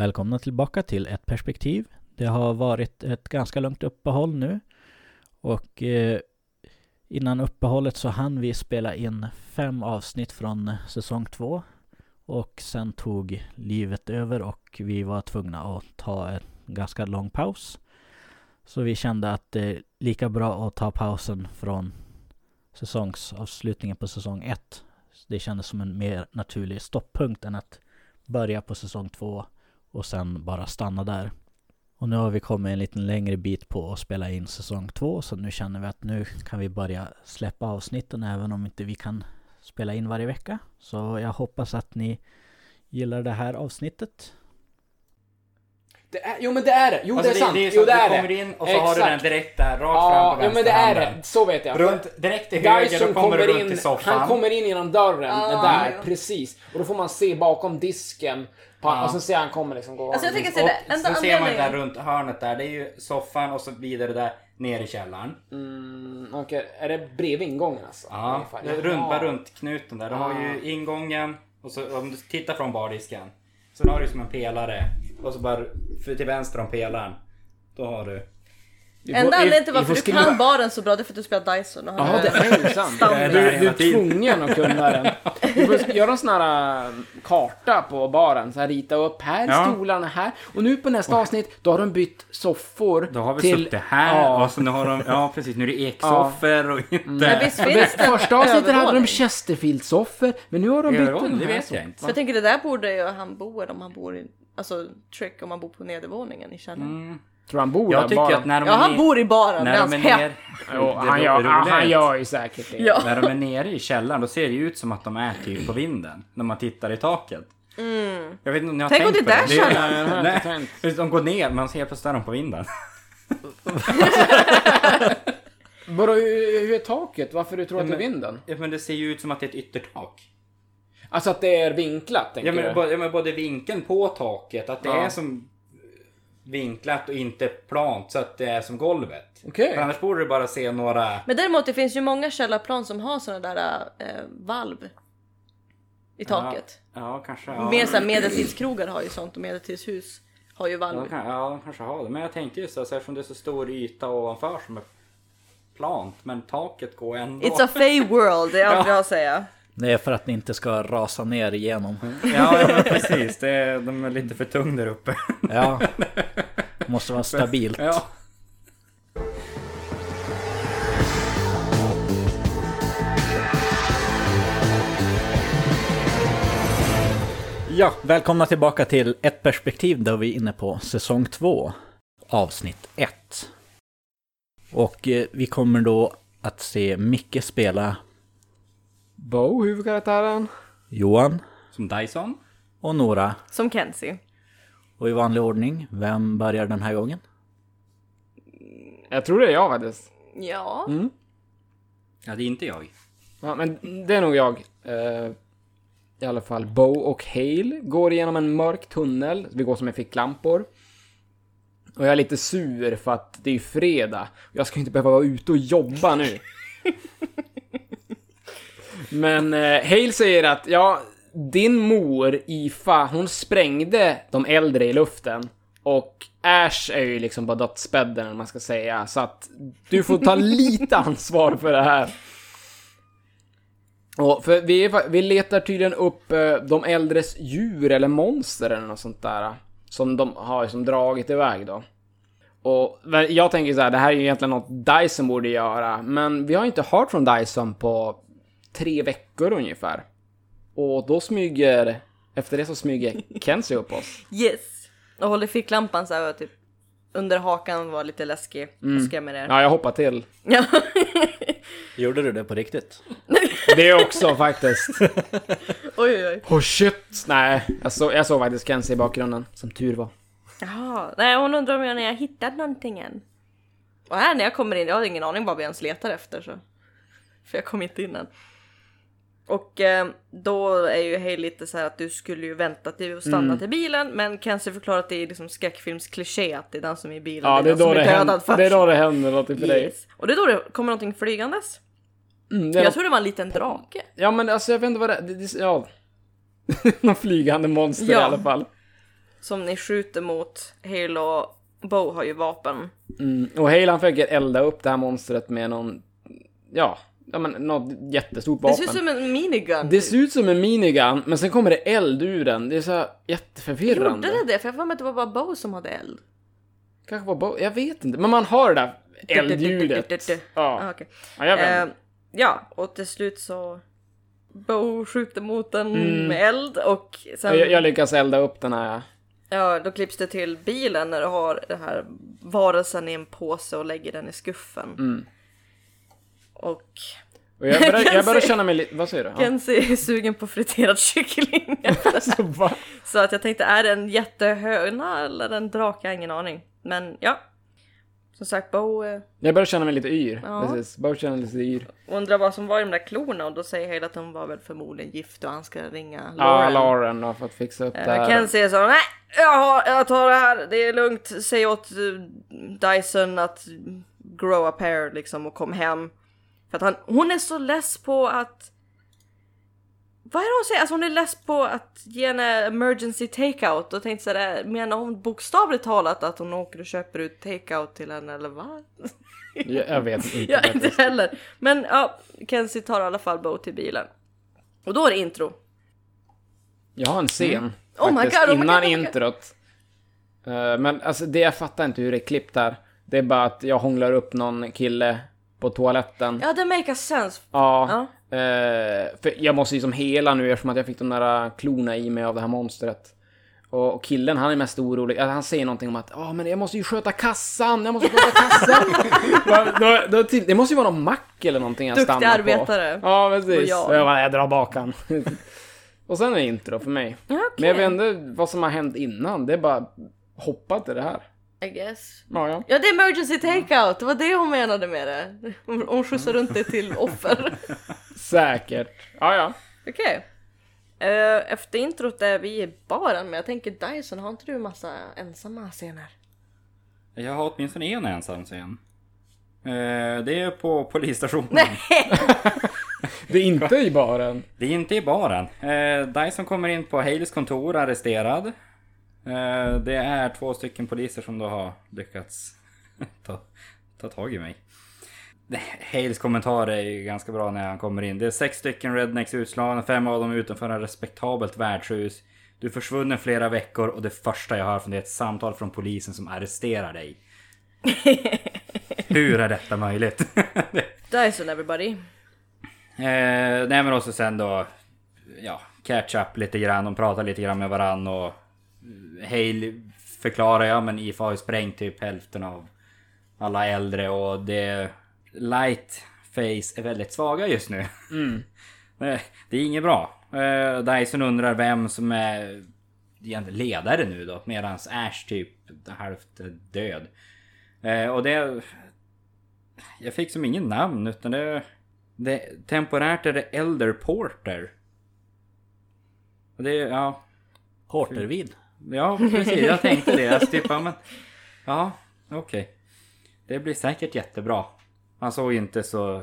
Välkomna tillbaka till ett perspektiv. Det har varit ett ganska långt uppehåll nu och eh, innan uppehållet så hann vi spela in fem avsnitt från säsong två och sen tog livet över och vi var tvungna att ta en ganska lång paus. Så vi kände att det är lika bra att ta pausen från säsongsavslutningen på säsong ett. Det kändes som en mer naturlig stopppunkt än att börja på säsong två och sen bara stanna där. Och nu har vi kommit en liten längre bit på att spela in säsong två så nu känner vi att nu kan vi börja släppa avsnitten även om inte vi kan spela in varje vecka. Så jag hoppas att ni gillar det här avsnittet. Det är, jo men det är det. Jo Alltså det är sant. Det är jo så det att är du det. kommer in och så har du den direkt där, rakt Ja, fram på jo men det är det. Så vet jag. Runt, direkt till höger, Dyson då kommer du runt in, till soffan. han kommer in genom dörren Ja, där, ja. precis. Och då får man se bakom disken. På, Ja. Och så ser han kommer liksom gå. Alltså jag tänker Och säga det, så ser man där anledningen... runt hörnet där, det är ju soffan och så vidare där ner i källaren. Mm, Okej, är det bredvid ingången alltså? Ja, det runt, bara runt knuten där. Du har Ah. ju ingången och så om du tittar från bardisken. Så har du som en pelare och så bara för till vänster om pelaren. Då har du... Enda anledningen till varför får du skriva- kan baren så bra det är för att du spelar Dyson och han Ja, det är sant. Du, du är tvungen att kunna den. Du får göra en sån här äh, karta på baren. Så här, rita upp här är Ja. stolarna här. Och nu på nästa avsnitt, då har de bytt soffor Då har vi till... suttit här Ja. och så nu har de... Ja precis, nu är det eksoffor och inte... Men visst finns det första avsnittet hade de? Chesterfield-soffor, men nu har de bytt Övervåning, det vet så. jag inte. För jag tänker det där borde ju han bo om han bor i... Alltså trick om han bor på nedervåningen i källaren. Tror han bor Jag där tycker bara. att när de Ja är han ner- bor i baren, det är När de är hem. ner... Jo, det han, gör, roliga han är- gör ju säkert det. Ja. När de är nere i källaren då ser det ju ut som att de är typ på vinden. När man tittar i taket. Jag vet inte om ni har Tänk om tänkt det på där det. källaren- Nej, det har jag inte Nej, tänkt. de går ner, man ser plötsligt är de på vinden. Bara, hur, hur är taket? Varför du tror att det är men- vinden? Ja, men det ser ju ut som att det är ett yttertak. Alltså att det är vinklat, tänker Ja men, du? både, ja, men både vinkeln på taket, att det Ja. är som vinklat och inte plant så att det är som golvet. Okej. För annars borde du bara se några... Men däremot det finns ju många källarplan som har såna där eh, valv i taket. Ja, ja kanske. Ja. Mer såhär medeltidskrogar har ju sånt och medeltidshus har ju valv. kan, ja, de kanske har det. Men jag tänkte just alltså, eftersom det är så stor yta ovanför som är plant, men taket går ändå. It's a fey world, det är allt Ja. jag har att säga. Det är för att ni inte ska rasa ner igenom. Ja, ja precis. Det är, de är lite för tung där uppe. Ja, måste vara stabilt. Ja. Ja, välkomna tillbaka till ett perspektiv där vi är inne på säsong 2, avsnitt 1. Och eh, vi kommer då att se Micke spela Bo, huvudkaraktären. Johan Som Dyson. och Nora. Som Kenzie. Och i vanlig ordning, vem börjar den här gången? Jag tror det är jag faktiskt. Ja. Ja, det är inte jag. Ja, men det är nog jag. Eh, I alla fall. Bo och Hale går igenom en mörk tunnel. Vi går som en ficklampor. Och jag är lite sur för att det är fredag. Jag ska inte behöva vara ute och jobba nu. Men eh, Hale säger att, ja, din mor, Ifa, hon sprängde de äldre i luften. Och Ash är ju liksom på dödsbädden, eller man ska säga. Så att du får ta lite ansvar för det här. Och för vi, är, vi letar tydligen upp eh, de äldres djur eller monster eller något sånt där. Som de har som dragit iväg då. Och jag tänker så här, det här är ju egentligen något Dyson borde göra. Men vi har inte hört från Dyson på tre veckor ungefär. Och då smyger, efter det så smyger Kenzie upp oss. Yes. Och håller ficklampan så här typ under hakan var lite läskig och skrämmer er. Ja, jag hoppar till. Ja. Gjorde du det på riktigt? Det också faktiskt. oj oj oj. Oh shit! Nej, jag, så, jag såg faktiskt Kenzie i bakgrunden, som tur var. Jaha, nej hon undrar om jag när jag hittat någonting än. Och här när jag kommer in, jag har ingen aning vad vi ens letar efter så. För jag kom inte in än. Och eh, då är ju Hej lite så här att du skulle ju vänta till att stanna till bilen men Kenzie förklarar att det är liksom skräckfilmskliché att det är den som är i bilen, Ja, det är som det är dödad först. det är då det händer något för dig. yes. Och det är då det kommer någonting flygandes. Mm, är Jag tror det var en liten drake. Ja men alltså jag vet inte vad det är. Det, det, ja. Någon flygande monster Ja. i alla fall. som ni skjuter mot. Halo och Bo har ju vapen. Mm. Och Hale han försöker elda upp det här monstret med någon, ja, ja men något jättestort Det vapen. ser ut som en minigun. Det ser ut som en minigun, men sen kommer det eld ur den. Det är så här Gjorde jätteförvirrande. det det? För jag mig att det var bara Bo som hade eld. Kanske var bo- jag vet inte. Men man har det där eldljudet. Ah, Ja, okej. ja jag vet. Eh, ja, och till slut så... Bo skjuter mot den Mm. med eld och sen... jag, jag lyckas elda upp den här. Ja, då klipps det till bilen när du har den här varelsen i en påse och lägger den i skuffen. Mm. Och Och jag börjar, jag börjar känna mig lite... Vad säger du? Ja. Kenzie är sugen på friterad kyckling. Så va? Så att jag tänkte, är det en jättehöna eller en drake? Jag har ingen aning. Men ja. Som sagt, Bo eh, Jag börjar känna mig lite yr. Ja. Precis. Känna mig lite yr. undrar vad som var i de där klorna och då säger Hale att de var väl förmodligen gift och han ska ringa Ja, Lauren. Lauren har fått fixa upp det Eh, här. Kenzie så, nej, jag, har, jag tar det här, det är lugnt, säg åt eh, Dyson att grow a pair liksom och kom hem. För att han, hon är så less på att... Vad är det hon säger? Alltså hon är less på att ge henne emergency takeout och tänkte sådär, menar hon bokstavligt talat att hon åker och köper ut takeout till henne eller vad? Jag, vet inte. Jag inte heller. Men ja, Kenzie tar i alla fall Bo till bilen. Och då är det intro. Jag har en scen. Oh my God, oh my innan God, oh my God. introt. Eh, men alltså det jag fattar inte hur det är klippt där. Det är bara att jag hånglar upp någon kille på toaletten. Ja, det makes sense. Ja. Ja. eh, för jag måste ju som hela nu eftersom att jag fick de där klorna i mig av det här monstret. Och, och killen han är mest orolig. Han säger någonting om att ja men jag måste ju sköta kassan, jag måste sköta kassan. då, då, då, till- det måste ju vara någon mack eller någonting jag Duktig stannar arbetare. på. Ja precis. Och jag bara, jag drar bak han. och sen är det intro för mig. Okej. Men jag vet inte vad som har hänt innan. Det är bara hoppa till det här. I guess. Ja, ja. Ja, det är emergency takeout. Det var det hon menade med det. Hon, hon skjutsar runt det till offer. Säkert. Ja, ja. Okej. Eh, efter introt är vi i baren, men jag tänker Dyson, har inte du massa ensamma scener? Jag har åtminstone en ensam scen. Eh, Det är på polisstationen. Det är inte i baren. Det är inte i baren. Eh, Dyson kommer in på Hales kontor arresterad. Eh, det är två stycken poliser som då har lyckats ta, ta tag i mig. Hales kommentar är ju ganska bra när han kommer in. Det är sex stycken rednecks utslagna, fem av dem utanför en respektabelt värdshus. Du är försvunnen flera veckor och det första jag hör från det är ett samtal från polisen som arresterar dig. Hur är detta möjligt? Dyson everybody. Eh, nej men också sen då, ja, catch up lite grann, de pratar lite grann med varann och Hale förklarar ja men IFA har ju sprängt typ hälften av alla äldre och det Light Face är väldigt svaga just nu. Nej, det är inget bra. Eh, Dyson undrar vem som är ledare nu då, medans Ash typ halvt död. Eh, och det... Jag fick som ingen namn utan det... det temporärt är det Elder Porter. Och det, ja... Portervin. Ja, precis. Jag tänkte det. Jag typ, ja, men, ja, okej. Det blir säkert jättebra. Han såg inte så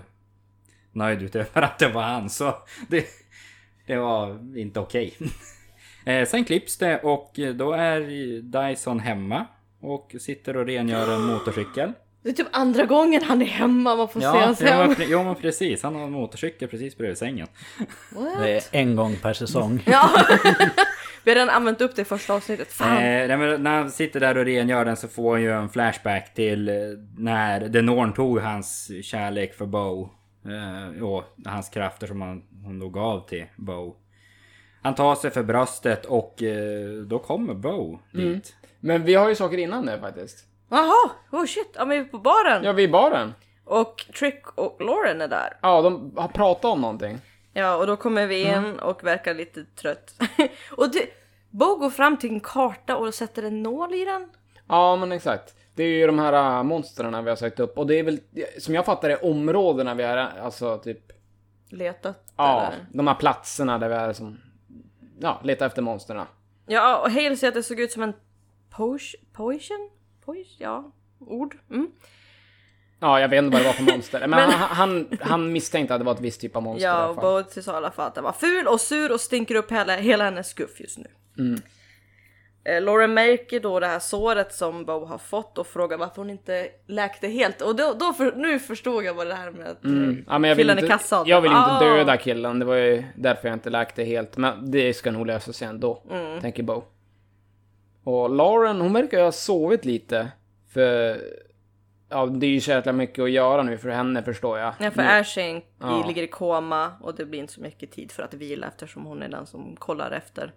nöjd ut över att det var han, så det, det var inte okej. Eh, sen klipps det och då är Dyson hemma och sitter och rengör en motorcykel. Det är typ andra gången han är hemma, man får se Ja, hans ja, hem. pre- jo men precis. Han har en motorcykel precis bredvid sängen. What? Det är en gång per säsong. Ja. Vi har redan använt upp det i första avsnittet. Fan. Eh, när han sitter där och rengör den så får han ju en flashback till eh, när Denorn tog hans kärlek för Bo. Eh, och hans krafter som han, hon då gav till Bo. Han tar sig för bröstet och eh, då kommer Bo dit. Men vi har ju saker innan det faktiskt. Jaha, oh shit, ja men vi är på baren. Ja, vi är i baren. Och Trick och Lauren är där. Ja, de har pratat om någonting. Ja, och då kommer vi in och verkar lite trött. och det, Bo går fram till en karta och sätter en nål i den. Ja, men exakt. Det är ju de här äh, monstren vi har sökt upp. Och det är väl, som jag fattar det, områdena vi har, alltså typ... Letat. Ja, eller? de här platserna där vi är som... Ja, leta efter monstren. Ja, och Hale säger att det såg ut som en potion? Potion? Potion? Ja, ord. Mm. Ja, jag vet inte vad det var för monster. Men, Men- Han, han, han misstänkte att det var ett visst typ av monster Ja, och fall. Bo sa i alla fall att den var ful och sur och stinker upp hela, hela hennes skuff just nu. Eh, Lauren märker då det här såret som Bo har fått och frågar varför hon inte läkte helt. Och då, då för, nu förstod jag vad det här med att Mm. eh, Ja, men jag killen inte, i kassan. Jag vill inte Ah. döda killen, det var ju därför jag inte läkte helt. Men det ska nog lösa sig ändå, Mm. tänker Bo. Och Lauren, hon verkar ju ha sovit lite. För... Ja, det är ju så jäkla mycket att göra nu för henne förstår jag. Ja, för Nu- Ashing Ja. ligger i koma och det blir inte så mycket tid för att vila eftersom hon är den som kollar efter.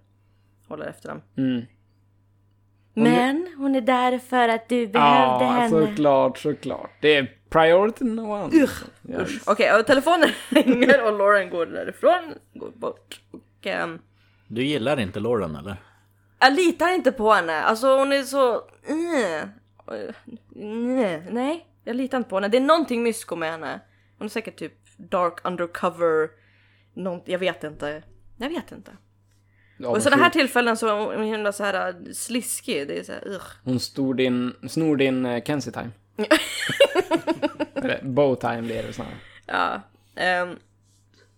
Håller efter dem. Mm. Men hon är där för att du behövde Ja, henne. såklart, såklart. Det är priority no one. Ja. Usch. Okej, och telefonen ringer och Lauren går därifrån. Går bort. Och, ehm, Du gillar inte Lauren eller? jag litar inte på henne. Alltså hon är så... Uh, nej, nej, jag litar inte på henne. Det är någonting mysko med henne. Hon är säkert typ dark undercover. Nånt, jag vet inte. Jag vet inte. Ja, och i sådana här tillfällen så är hon himla så här äh, sliskig. Det är så här, ugh. Hon snor din, snor din uh, Kenzie time. Eller bow time blir det snarare. Ja. ehm,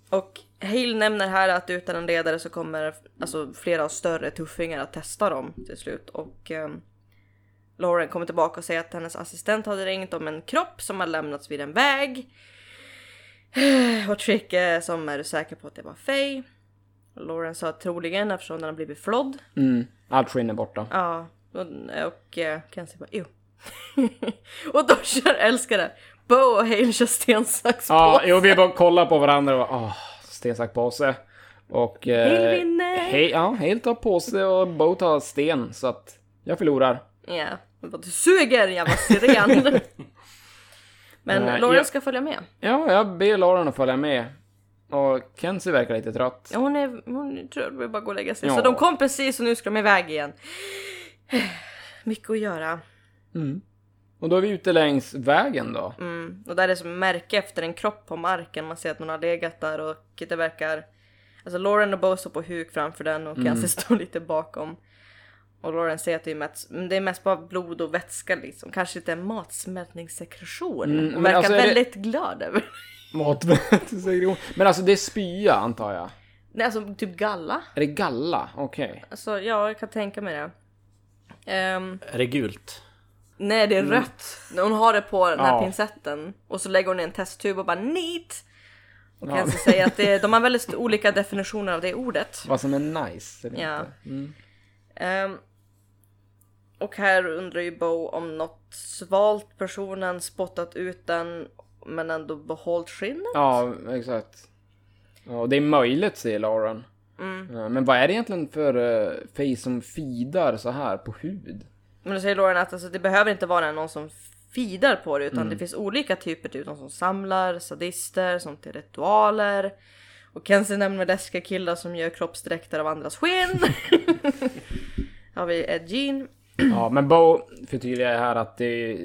och Hale nämner här att utan en ledare så kommer alltså, flera större tuffingar att testa dem till slut. Och um, Lauren kommer tillbaka och säger att hennes assistent hade ringt om en kropp som har lämnats vid en väg. Och Trick eh, som är säker på att det var Faye. Lauren sa troligen eftersom den har blivit flodd. Mm. Allt skinn är borta. Ja, och, och eh, Kenzie bara jo. och då kör älskare Bo och Hale kör sten, sax, Ja, påse. jo, vi bara kollar på varandra och bara, åh, sten, sax, påse. Och... Eh, Hale vinner. Hej, ja, Hale tar påse och Bo tar sten, så att jag förlorar. Ja, bara, du suger jävla siren. Men Nej, Lauren jag- ska följa med. Ja, jag ber Lauren att följa med. Och Kenzie verkar lite trött. Ja, hon är, hon tror jag vill bara gå och lägga sig. Ja. Så de kom precis och nu ska de iväg igen. Mycket att göra. Och då är vi ute längs vägen då. Mm. Och där är det som märke efter en kropp på marken. Man ser att någon har legat där och det verkar... Alltså Lauren och Bo står på huk framför den och Kenzie står lite bakom. Och Lauren säger att det är mest, det är mest bara blod och vätska liksom. Kanske lite matsmältningssekretion. Mm, verkar alltså är det- väldigt glad över Matvätesregion. Men alltså det är spya antar jag. Nej, alltså typ galla. Är det galla? Okej. Alltså ja, jag kan tänka mig det. Ehm, Är det gult? nej, det är rött. Hon har det på den här Mm. Ja. pincetten. Och så lägger hon i en testtub och bara neat. Och Ja. Kenzie säger att det, de har väldigt olika definitioner av det ordet. Vad som är nice eller Ja. inte. Mm. Ehm, och här undrar ju Bo om något svalt personen spottat ut den men ändå behållit skinnet. Ja, exakt. Ja, det är möjligt säger Lauren. Mm. Men vad är det egentligen för uh, face som feedar så här på hud? Men då säger Lauren att alltså, det behöver inte vara någon som fidar på det utan Mm. det finns olika typer. Typ de som samlar, sadister, som till ritualer. Och Kenzie nämner läskiga killar som gör kroppsdräkter av andras skinn. har vi Ed Jean. Ja, men Bo förtydligar här att det,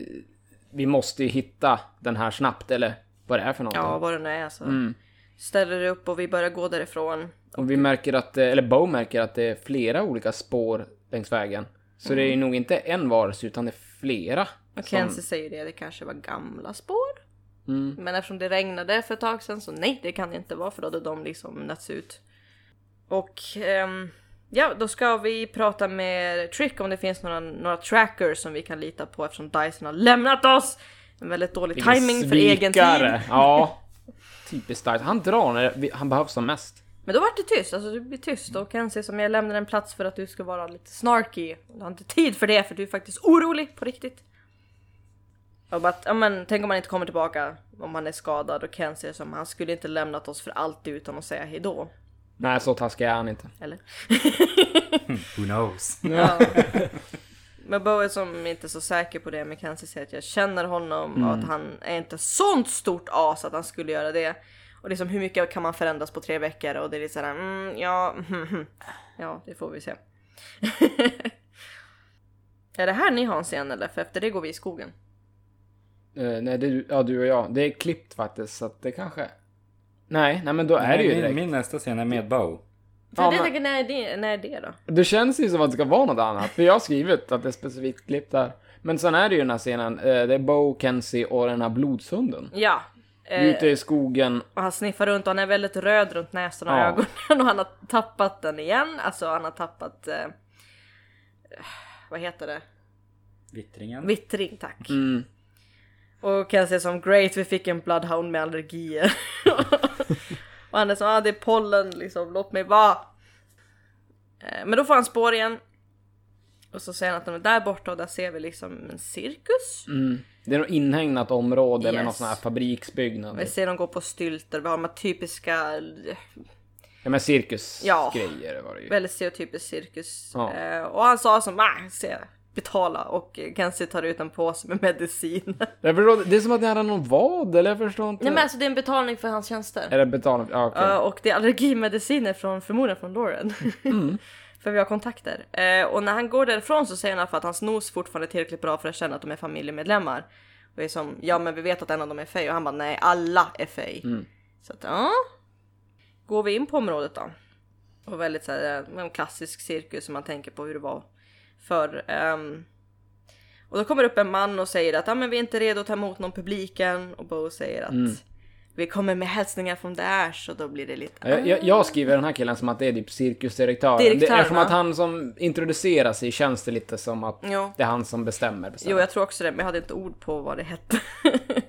vi måste ju hitta den här snabbt, eller vad det är för någonting. Ja vad det nu är så. Mm. Ställer upp och vi börjar gå därifrån. Och vi märker att, eller Bo märker att det är flera olika spår längs vägen. Så det är nog inte en varelse utan det är flera. Och som- Kenzie säger det, det kanske var gamla spår. Mm. Men eftersom det regnade för ett tag sedan så nej det kan det inte vara för då hade de liksom nötts ut. Och ehm, ja då ska vi prata med Trick om det finns några, några trackers som vi kan lita på eftersom Dyson har lämnat oss. En väldigt dålig Vilken timing för egen svikare. tid. Ja. Typiskt starkt. Han drar när han behövs som mest. Men då vart det tyst, alltså det blir tyst och Kenzie som jag lämnar en plats för att du ska vara lite snarky. Jag har inte tid för det för du är faktiskt orolig på riktigt. Och bara ja men tänk om han inte kommer tillbaka om han är skadad och Kenzie som han skulle inte lämnat oss för alltid utan att säga hejdå. Nej, så taskig är han inte. Eller? Who knows? Ja. Men Bo är som inte så säker på det men Kenzie säger att jag känner honom och att han är inte sånt stort as att han skulle göra det. Och liksom hur mycket kan man förändras på tre veckor och det är lite såhär, mm, ja, ja det får vi se. är det här ni har en scen eller? För efter det går vi i skogen. Eh, nej, det är ja, du och jag. Det är klippt faktiskt, så att det kanske... Nej, nej men då är det ju min, direkt. min nästa scen är med Bo. För Ja, det men- när är det, när är det då? Det känns ju som att det ska vara något annat, för jag har skrivit att det är specifikt klippt där. Men sen är det ju den här scenen, eh, det är Bo, Kenzie och den här blodshunden. Ja. Är ute Eh, i skogen. och han sniffar runt och han är väldigt röd runt näsan och Ja. ögonen och han har tappat den igen. Alltså han har tappat eh, vad heter det? Vittringen. Vittring, tack. Mm. Och säga som great, vi fick en bloodhound med allergier. och han är som, ah, det är pollen liksom, låt mig vara. Eh, Men då får han spår igen. Och så säger han att de är där borta och där ser vi liksom en cirkus. Mm. Det är något inhägnat område med Yes. någon sån här fabriksbyggnad. Vi ser dem gå på stylter, vi har de här typiska, Ja men cirkusgrejer var det ju. väldigt stereotypisk cirkus. Ja. Eh, och han sa som, ah, se, betala och Kenzie tar ut en påse med medicin. Jag förstår, det är som att ni hade någon vad eller jag förstår inte. Nej men alltså det är en betalning för hans tjänster. Är det betalning? Ja okej. Ja, och det är allergimediciner från förmodligen från Lauren. Mm. för vi har kontakter. Eh, och när han går därifrån så säger han för att hans nos fortfarande är tillräckligt bra för att känna att de är familjemedlemmar. Och det är som, ja men vi vet att en av dem är Fey och han bara nej alla är Fey. Mm. Så att ja. Går vi in på området då. Och väldigt så här, eh, en klassisk cirkus som man tänker på hur det var förr. Ehm, och då kommer upp en man och säger att ah, men vi är inte redo att ta emot någon publiken. Och Bo säger att Mm. vi kommer med hälsningar från Dash och då blir det lite... Jag, jag, jag skriver den här killen som att det är typ cirkusdirektören. Det Direktören, är som att han som introducerar sig känns det lite som att Jo. det är han som bestämmer. bestämmer. Jo, jag tror också det, men jag hade inte ord på vad det hette.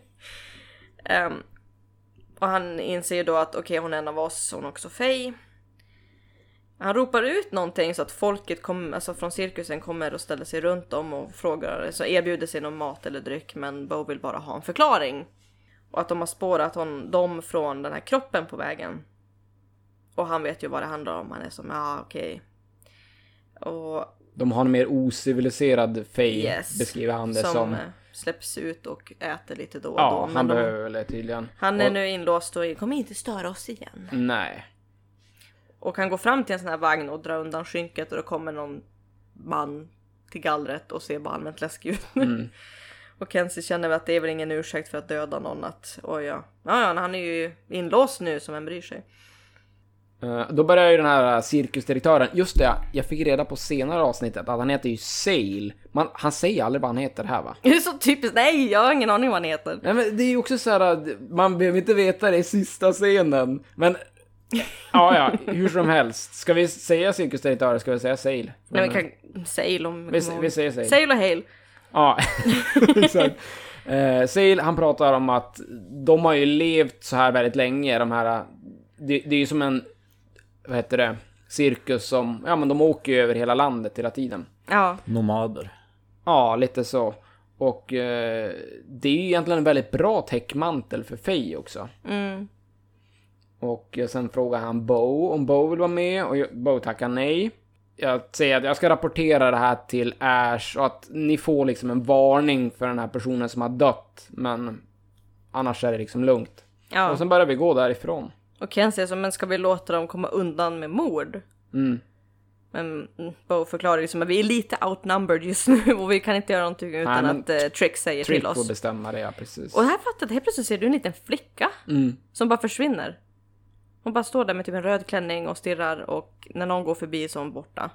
Ehm, och han inser då att okej, hon är en av oss, hon är också Fey. Han ropar ut någonting så att folket kom, alltså från cirkusen kommer och ställer sig runt om och frågar, så erbjuder sig någon mat eller dryck, men Bo vill bara ha en förklaring. Och att de har spårat hon, dem från den här kroppen på vägen. Och han vet ju vad det handlar om, han är som, ja okej. Och De har en mer ociviliserad fej, Yes. beskriver han det som, som. eh, släpps ut och äter lite då och då. Ja, han behöver det tydligen. Han är Och- nu inlåst och kommer inte störa oss igen. Nej. Och han går fram till en sån här vagn och drar undan skynket och då kommer någon man till gallret och ser bara allmänt läskig ut. Mm. och Kenzie känner väl att det är väl ingen ursäkt för att döda någon att oj ja. Ja, ja, han är ju inlåst nu som en bryr sig. Eh, Då börjar ju den här cirkusdirektören, just det, jag fick reda på senare avsnittet att han heter ju Sail. Man, han säger aldrig vad han heter här va? Det är så typiskt, nej jag har ingen aning vad han heter. Nej men det är ju också så här att man behöver inte veta det i sista scenen. Men, ja ja, hur som helst. Ska vi säga cirkusdirektör ska vi säga Sail? Nej men kan, Sail om... Vi, vi säger Sail. Sail och Hail. Ja, exakt. Eh, Sail, han pratar om att de har ju levt så här väldigt länge, de här... Det, det är ju som en, vad heter det, cirkus som, ja men de åker ju över hela landet hela tiden. Ja. Nomader. Ja, lite så. Och eh, det är ju egentligen en väldigt bra täckmantel för Faye också. Mm. Och sen frågar han Bo om Bo vill vara med och Bo tackar nej. Jag säger att jag ska rapportera det här till Ash och att ni får liksom en varning för den här personen som har dött. Men annars är det liksom lugnt. Ja. Och sen börjar vi gå därifrån. Och Ken säger så, men ska vi låta dem komma undan med mord? Mm. Men mm, Bo förklarar liksom att vi är lite outnumbered just nu och vi kan inte göra någonting utan men att eh, Trick säger Trick till får oss. bestämma det, ja precis. Och här fattar jag, helt plötsligt ser du en liten flicka Mm. som bara försvinner. Hon bara står där med typ en röd klänning och stirrar och när någon går förbi så är hon borta.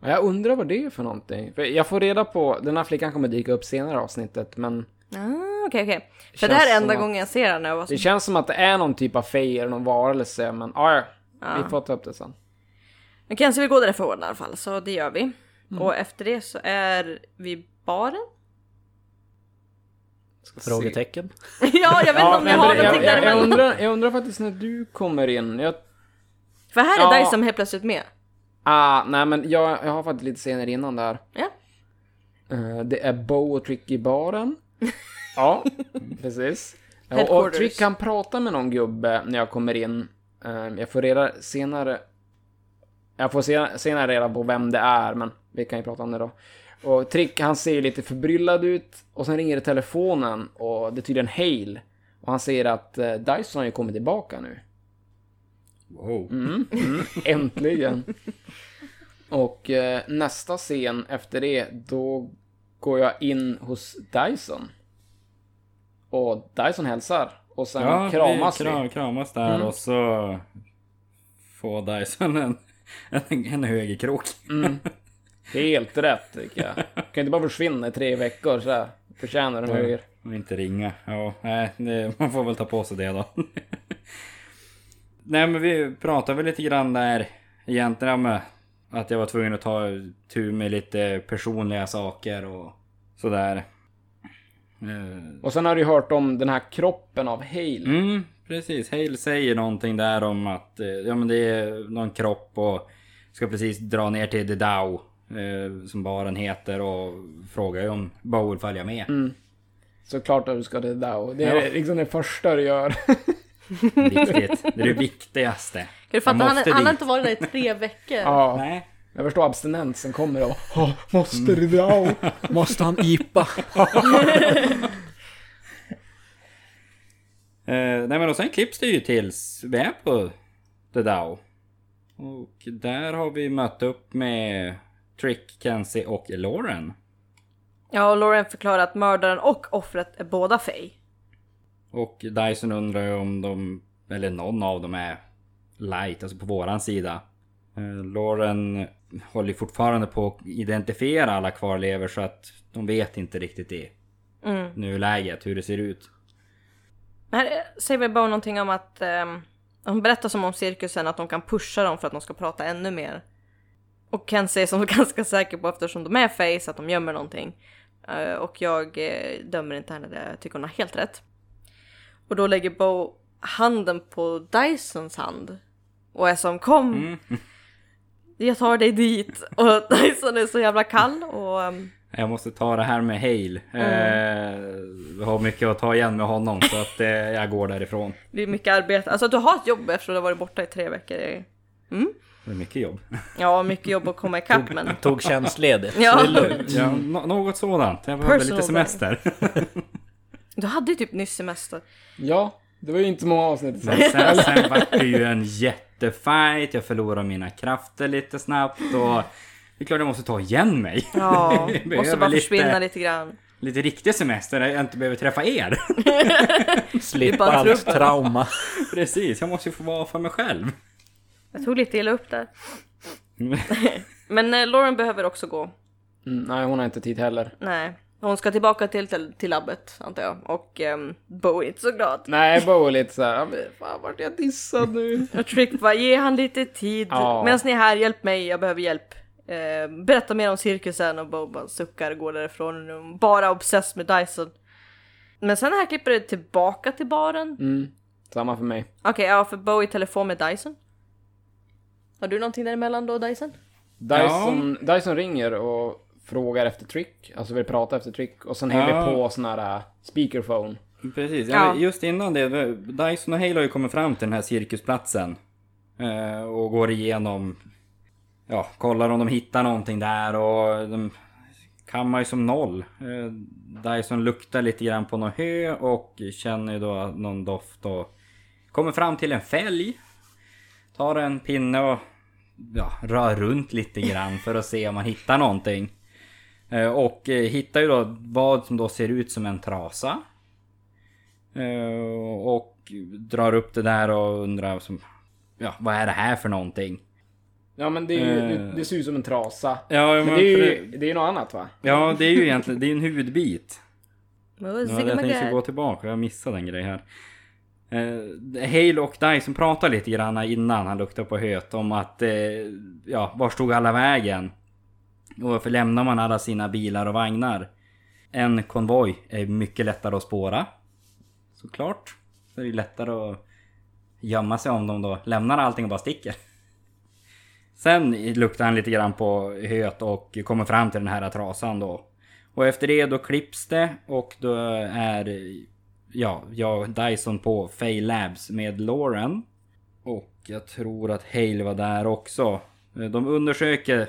Ja, Jag undrar vad det är för någonting. För jag får reda på, den här flickan kommer dyka upp senare i avsnittet, men Ah, okej okej. För Känns det här är enda att- gången jag ser henne och så, det känns som att det är någon typ av fej eller någon varelse, men ja, ja. Ja. Vi får ta upp det sen. Men Kenzie vill gå därifrån i alla fall, så det gör vi. Och efter det så är vi baren. Frågetecken. ja, jag vet inte Ja, om jag har jag, någonting jag, där jag, men... undrar, jag undrar faktiskt när du kommer in. Jag, För här är Ja. Dyson helt plötsligt med. ah, nej men jag, jag har faktiskt lite scener innan där. Ja. Eh, det är Bo och Trick i baren. ja, precis. Och Headquarters. Trick kan prata med någon gubbe när jag kommer in. Eh, jag får reda senare... Jag får se, senare reda på vem det är, men vi kan ju prata om det då. Och Trick, han ser lite förbryllad ut. Och sen ringer det telefonen och det är tydligen Hale. Och han säger att eh, Dyson har ju kommit tillbaka nu. Wow. Mm, mm, äntligen. Och eh, nästa scen efter det, då går jag in hos Dyson. Och Dyson hälsar. Och sen Ja, kramas vi vi. kram, kramas där Mm. och så får Dyson en, en, en högerkrok. Mm. Helt rätt tycker jag. Kan inte bara försvinna i tre veckor så här. Förtjänar en höger. Och inte ringa. Ja, nej, det, man får väl ta på sig det då. nej men vi pratar väl lite grann där egentligen med att jag var tvungen att ta tur med lite personliga saker och sådär. Eh, Och sen har du hört om den här kroppen av Hale. Mm, precis. Hale säger någonting där om att eh, ja, men det är någon kropp och ska precis dra ner till The Dow. Eh, som baren heter och frågar ju om vill följa med. Mm. Såklart att du ska det där. Och det är Ja. liksom det första du gör. Viktigt. Det är det viktigaste. Kan du fatta, han, måste han har dit. inte varit där i tre veckor. ja. Nej. Jag förstår abstinensen kommer då. Måste du där? Måste han IPA? Eh, nej men och sen klipps det ju tills vi är på The Dow. Och där har vi mött upp med Trick, Kenzie och Lauren. Ja, och Lauren förklarar att mördaren och offret är båda Faye. Och Dyson undrar ju om de, eller någon av dem är light, alltså på våran sida. Eh, Lauren håller fortfarande på att identifiera alla kvarlever så att de vet inte riktigt i Mm. nuläget hur det ser ut. Här eh, säger väl Bo någonting om att um, hon berättar som om cirkusen att de kan pusha dem för att de ska prata ännu mer. Och Ken säger som ganska säker på eftersom de är face att de gömmer någonting. Eh, och jag eh, dömer inte henne, det jag tycker hon har helt rätt. Och då lägger Bo handen på Dysons hand. Och är som kom, Mm. jag tar dig dit. Och Dyson är så jävla kall och ehm, Jag måste ta det här med Hale. Eh, vi har mycket att ta igen med honom så att eh, jag går därifrån. det är mycket arbete. Alltså du har ett jobb efter att du har varit borta i tre veckor. Det är mycket jobb. Ja, mycket jobb att komma ikapp men... Tog tjänstledigt. Ja. Så det är lugnt. Ja, nå- något sådant. Jag behöver Personal lite semester. Du hade ju typ nyss semester. Ja, det var ju inte många avsnitt sen. Men sen, sen var det ju en jättefight. Jag förlorade mina krafter lite snabbt och det är klart jag måste ta igen mig. Ja, måste bara lite- försvinna lite grann. Lite riktig semester där jag inte behöver träffa er. Slippa allt trauma. Precis, jag måste ju få vara för mig själv. Jag tog lite illa upp där. Men eh, Lauren behöver också gå. Mm, nej, hon har inte tid heller. Nej, hon ska tillbaka till, till, till labbet antar jag. Och um, Bo är inte så glad. Nej, Bo är lite såhär, "Ja, men fan vart jag dissad nu? Och Trick bara, ge han lite tid. Ja. Medan ni är här, hjälp mig, jag behöver hjälp. Eh, berätta mer om cirkusen och Bo bara suckar och går därifrån. Bara obsess med Dyson. Men sen här klipper det tillbaka till baren. Mm, samma för mig. Okej, ja för Bo är i telefon med Dyson. Har du någonting däremellan då Dyson? Dyson, Dyson ringer och frågar efter Trick, alltså vill prata efter Trick. Och sen hänger Ja. vi på sån här äh, speakerphone. Precis, Ja. ja. just innan det, Dyson och Halo har ju kommit fram till den här cirkusplatsen. Eh, och går igenom, ja, kollar om de hittar någonting där och de kammar ju som noll. Eh, Dyson luktar lite grann på någon hö och känner ju då någon doft och kommer fram till en fälg. Tar en pinne och ja, rör runt lite grann för att se om man hittar någonting. Eh, Och eh, hittar ju då vad som då ser ut som en trasa. Eh, Och drar upp det där och undrar som, ja, vad är det här för någonting? Ja men det, är ju, det, det ser ut som en trasa. Ja, Men det är ju, det är ju något annat va? ja det är ju egentligen, det är en hudbit. Ja, jag tänkte gå tillbaka, jag missade en grej här. Eh, Hale och Dyson pratar lite grann innan han luktar på höet om att, eh, ja, var stod alla vägen? Och varför lämnar man alla sina bilar och vagnar? En konvoj är mycket lättare att spåra. Såklart. Så är lättare att gömma sig om de då lämnar allting och bara sticker. Sen luktar han lite grann på höet och kommer fram till den här trasan då. Och efter det då klipps det och då är ja, jag Dyson på Fay Labs med Lauren. Och jag tror att Hale var där också. Eh, de undersöker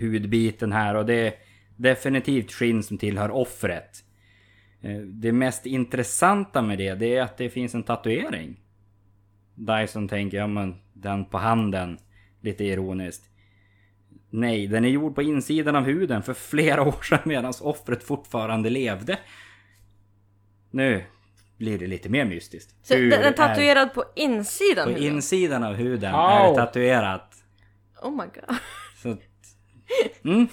hudbiten här och det är definitivt skinn som tillhör offret. Eh, det mest intressanta med det, det är att det finns en tatuering. Dyson tänker, ja men den på handen. Lite ironiskt. Nej, den är gjord på insidan av huden för flera år sedan medan offret fortfarande levde. Nu blir det lite mer mystiskt. Så Hur den är är- tatuerad på insidan På huden? insidan av huden Au. är det tatuerat. Oh my god. Så att, mm.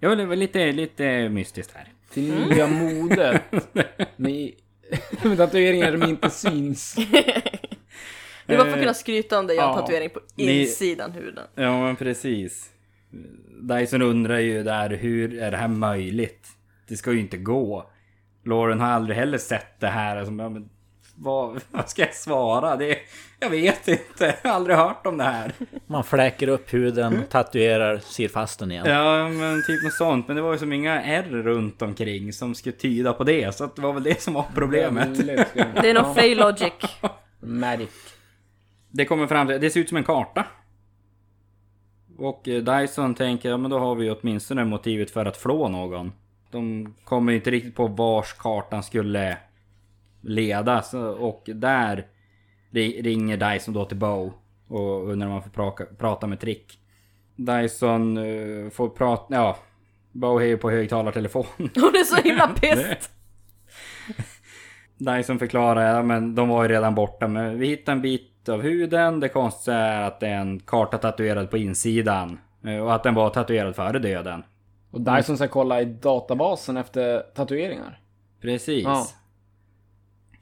Ja, det var lite, lite mystiskt här. Till nya modet. Med, med tatueringar som inte syns. Det var för att kunna skryta om det, jag har en ja. tatuering på Ni- insidan huden. Ja, men precis. Dyson undrar ju där hur är det här möjligt? Det ska ju inte gå. Lauren har aldrig heller sett det här. Alltså, men, vad, vad ska jag svara? Det, jag vet inte. Jag har aldrig hört om det här. Man fläker upp huden, tatuerar, syr fast den igen. Ja men typ något sånt. Men det var ju som inga R runt omkring som skulle tyda på det. Så att det var väl det som var problemet. Det är nog fail logic. Magic. Det kommer fram till, det ser ut som en karta. Och eh, Dyson tänker, ja men då har vi åtminstone motivet för att flå någon. De kommer inte riktigt på vars kartan skulle leda. Så, och där ri- ringer Dyson då till Bow. Och undrar om man får praka, prata med Trick. Dyson eh, får prata, ja. Bow är ju på högtalartelefon. Hon är så himla pissed. Dyson förklarar, ja men de var ju redan borta men vi hittade en bit av huden. Det konstiga är att det är en karta tatuerad på insidan. Eh, Och att den var tatuerad före döden. Och Dyson ska kolla i databasen efter tatueringar. Precis. Ja.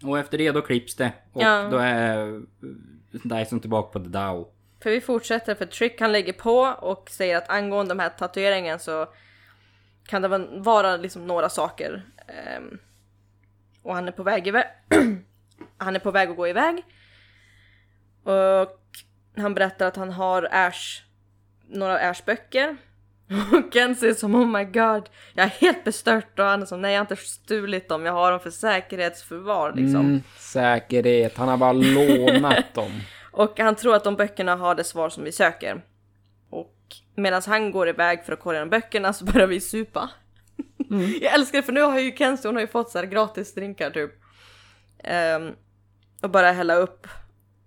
Och efter det då klipps det. Och Ja. då är Dyson tillbaka på The Dow. För vi fortsätter för Trick han lägger på och säger att angående de här tatueringen så kan det vara liksom några saker. Ehm, och han är på väg iväg. han är på väg att gå iväg. Och han berättar att han har Ash, några Ash böcker. Och Kenzie som oh my god, jag är helt bestört och han är som nej jag har inte stulit dem, jag har dem för säkerhetsförvar liksom. Mm, säkerhet. Han har bara lånat dem. Och han tror att de böckerna har det svar som vi söker. Och medan han går iväg för att kolla igenom böckerna så börjar vi supa. Jag älskar det för nu har ju Kenzie, hon har ju fått så här gratis drinkar typ. Ehm, och bara hälla upp.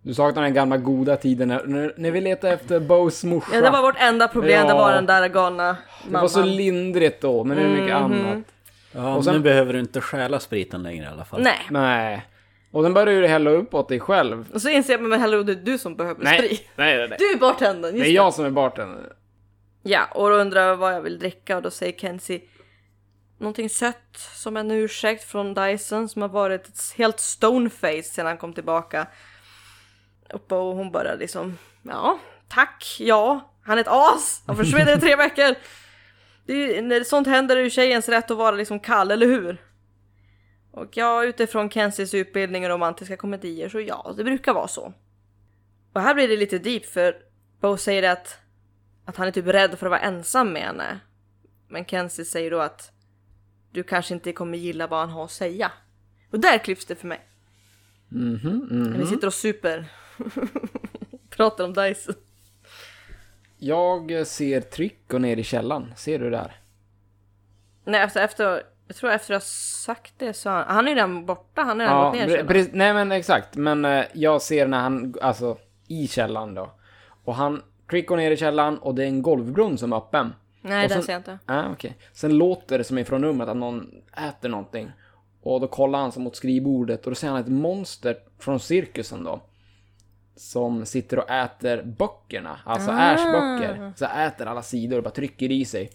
Du saknar den gamla goda tiden när, när, vi letade efter Bows morsa. Ja det var vårt enda problem, det Ja. var den där galna Det var så mamman. lindrigt då, men nu är det mycket Mhm. annat. Ja, Och sen- nu behöver du inte stjäla spriten längre i alla fall. Nej. Nej. Och den börjar ju hälla upp åt dig själv. Och så inser jag, men hallå det är du som behöver Nej, sprit. nej, nej. nej. Du är bartendern, Det är jag som är bartender. Ja, och då undrar jag vad jag vill dricka och då säger Kenzie någonting sött som en ursäkt från Dyson som har varit ett helt stoneface sedan han kom tillbaka. Och och hon bara liksom, ja, tack, ja, han är ett as, han försvinner i tre veckor. Det ju, när sånt händer är ju tjejens rätt att vara liksom kall, eller hur? Och ja, utifrån Kenzies utbildning och romantiska komedier så ja, det brukar vara så. Och här blir det lite deep för Bo säger att att han är typ rädd för att vara ensam med henne. Men Kenzie säger då att du kanske inte kommer gilla vad han har att säga. Och där klipps det för mig. Mhm, När vi sitter och super. Pratar om Dyson. Jag ser tryck och ner i källan. Ser du där? Nej, efter, efter, jag tror efter jag har sagt det så han, han är ju redan borta, han har redan gått ner i precis, nej men exakt. Men eh, jag ser när han, alltså i källan då. Och han, Trick går ner i källan och det är en golvbrunn som är öppen. Nej, och den sen- ser jag inte. Ah, okej. Sen låter det som ifrån rummet att någon äter någonting. Och då kollar han sig mot skrivbordet och då ser han ett monster från cirkusen då. Som sitter och äter böckerna, alltså Ah. Ash böcker. Så äter alla sidor och bara trycker i sig.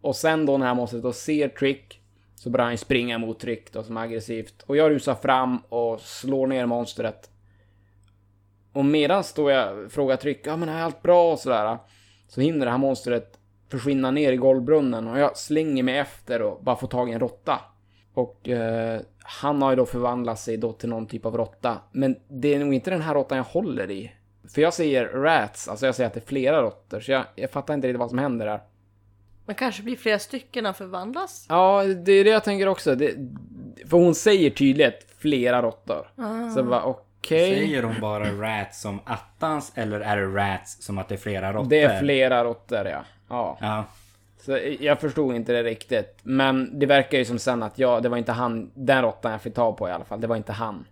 Och sen då när han måste då ser Trick så börjar han springa mot Trick då som är aggressivt. Och jag rusar fram och slår ner monstret. Och medan då jag frågar Trick, ja men är allt bra och sådär. Så hinner det här monstret försvinna ner i golvbrunnen och jag slänger mig efter och bara får tag i en råtta. Och eh, han har ju då förvandlat sig då till någon typ av råtta. Men det är nog inte den här råttan jag håller i. För jag säger rats, alltså jag säger att det är flera råttor. Så jag, jag fattar inte riktigt vad som händer där. Men kanske blir flera stycken han förvandlas. Ja, det är det jag tänker också. Det, för hon säger tydligt flera råttor. Ah. Så bara okej. Säger hon bara rats som attans eller är det rats som att det är flera råttor? Det är flera råttor ja. Ja. Ja. Så jag förstod inte det riktigt. Men det verkar ju som sen att ja, det var inte han, den råttan jag fick tag på i alla fall. Det var inte han.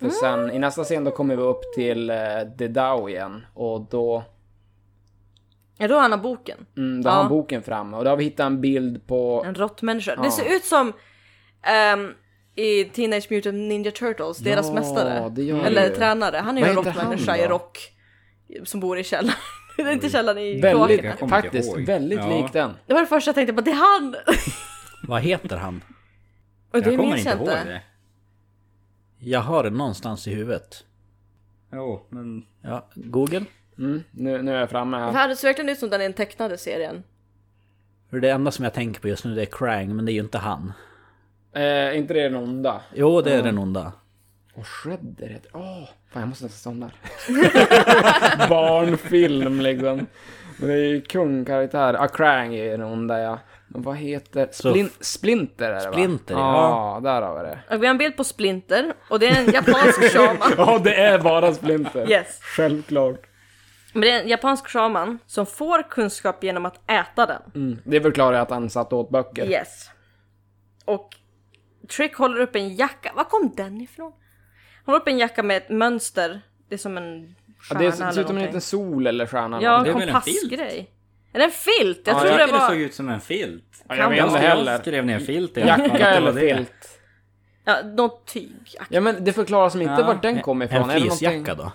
För sen i nästa scen då kommer vi upp till uh, The Dow igen. Och då, Ja, då har han har boken. mm, då har han boken framme. Och då har vi hittat en bild på... En råttmänniska. Ja. Det ser ut som ehm, i Teenage Mutant Ninja Turtles, deras Ja, mästare. det gör det Eller ju. tränare. Han är Vad ju en heter han råttmänniska då? i rock. Som bor i källaren. Det är inte källaren i Väldigt, Jag kloakerna. kommer inte faktiskt, ihåg. väldigt Ja. lik den. Det var det första jag tänkte på, det är han! Vad heter han? Och det jag kommer minns inte jag ihåg inte. det. Jag har det någonstans i huvudet. Jo, men... Ja, Google. Mm, nu, nu är jag framme Det här. här ser verkligen ut som den i den tecknade serien. För det enda som jag tänker på just nu det är Krang, men det är ju inte han. Eh, inte det den onda? Jo, det är den onda. Och Shredder heter... Åh! fan, jag måste nästan somna. Barnfilm liksom. Men det är ju kungkaraktär. Ah, Krang är den onda ja. Men vad heter... Så- Splin Splinter är det va? Splinter, ja. där har vi det. Och Vi har en bild på Splinter och det är en japansk shaman. Ja, det är bara Splinter. Yes. Självklart. Men det är en japansk shaman som får kunskap genom att äta den. Mm. Det förklarar att han satt åt böcker. Yes. Och Trick håller upp en jacka. Var kom den ifrån? Han håller upp en jacka med ett mönster. Det är som en Ja, stjärna det eller ser ut som en liten sol eller stjärna. Ja, Det filt? kompassgrej. Är det en filt? Jag Ja, tror Jag det tycker det var... såg ut som en filt. Ja, jag vet inte Jag heller. skrev ner filt i Jacka det eller var det. filt. Ja, något tyg. Ja men det förklarar som inte Ja. vart den kom ifrån. En det fleecejacka då?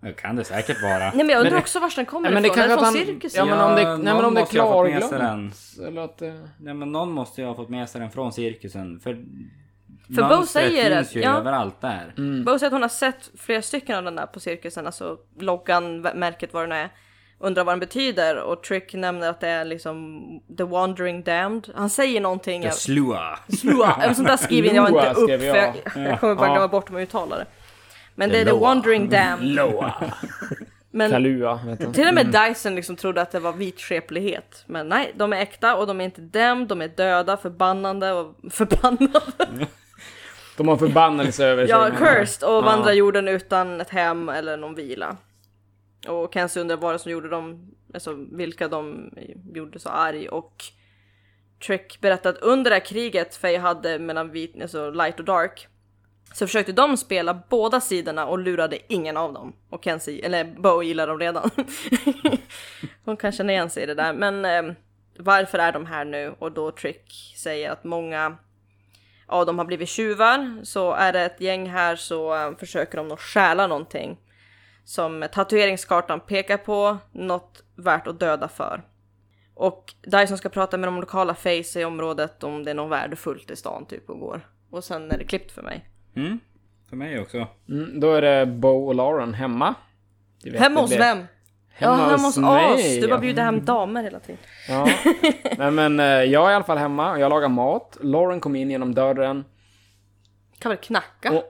Det kan det säkert vara. Nej men jag undrar Men- också var den kommer Ja, men det ifrån. Är det från cirkusen? Ja, men om det- nej, men någon om det är klarglömt. Eller att det... Nej men någon måste ju ha fått med sig den från cirkusen. För, För Bo säger finns att- ju ja. överallt där. Bo säger att hon har sett flera stycken av den där på cirkusen, alltså loggan, märket, vad det nu är. Undrar vad den betyder och Trick nämner att det är liksom The Wandering Damned. Han säger någonting. The Jag, slua. Slua. Eller sånt där skriver jag inte upp skrev för jag. jag, jag kommer bara Ja. glömma bort om jag uttalar det. Men det är The. Wandering Damned. Loa. Men Kalua, till och med Dyson liksom trodde att det var vitskeplighet. Men nej, de är äkta och de är inte damned, de är döda, förbannande och förbannade. De har förbannelse över Ja, sig. cursed och Ja. vandrar jorden utan ett hem eller någon vila. Och Kenzie undrar vad det som gjorde dem, alltså vilka de gjorde så arg och Trick berättar att under det här kriget Faye hade mellan vit, alltså light och dark så försökte de spela båda sidorna och lurade ingen av dem. Och Kenzie, eller Bo gillar dem redan. Hon kan känna igen sig i det där. Men eh, varför är de här nu? Och då Trick säger att många ja, de har blivit tjuvar. Så är det ett gäng här så eh, försöker de nog stjäla någonting. Som tatueringskartan pekar på, något värt att döda för. Och Dyson ska prata med de lokala face i området om det är något värdefullt i stan typ och går. Och sen är det klippt för mig. Mm. För mig också. Mm, då är det Bo och Lauren hemma. Hemma hos blir- vem? ja, Hemma hemma hos oss! Du bara bjuder hem damer hela tiden. Ja. Nej men eh, jag är i alla fall hemma och jag lagar mat. Lauren kom in genom dörren. Kan väl knacka? Och,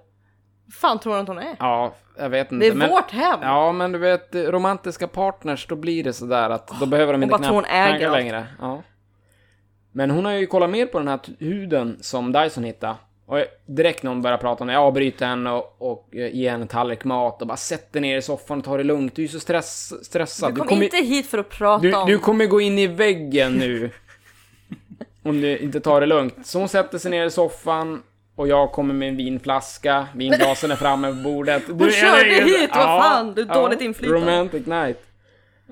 fan tror hon att hon är? ja, jag vet inte. Det är men, vårt hem! Ja, men du vet, romantiska partners, då blir det sådär att då behöver de inte knacka längre. Ja. Men hon har ju kollat mer på den här huden som Dyson hittade. Och direkt hon börjar prata om det, jag avbryter henne och, och eh, ger henne en tallrik mat och bara sätter ner i soffan och tar det lugnt. Du är så stress, stressad. Du kom kommer- inte hit för att prata du, om... du kommer gå in i väggen nu. om du inte tar det lugnt. Så hon sätter sig ner i soffan och jag kommer med en vinflaska. Vinglasen är framme på bordet. Du, jag körde hit, vad fan, du är dåligt inflytande. Romantic night.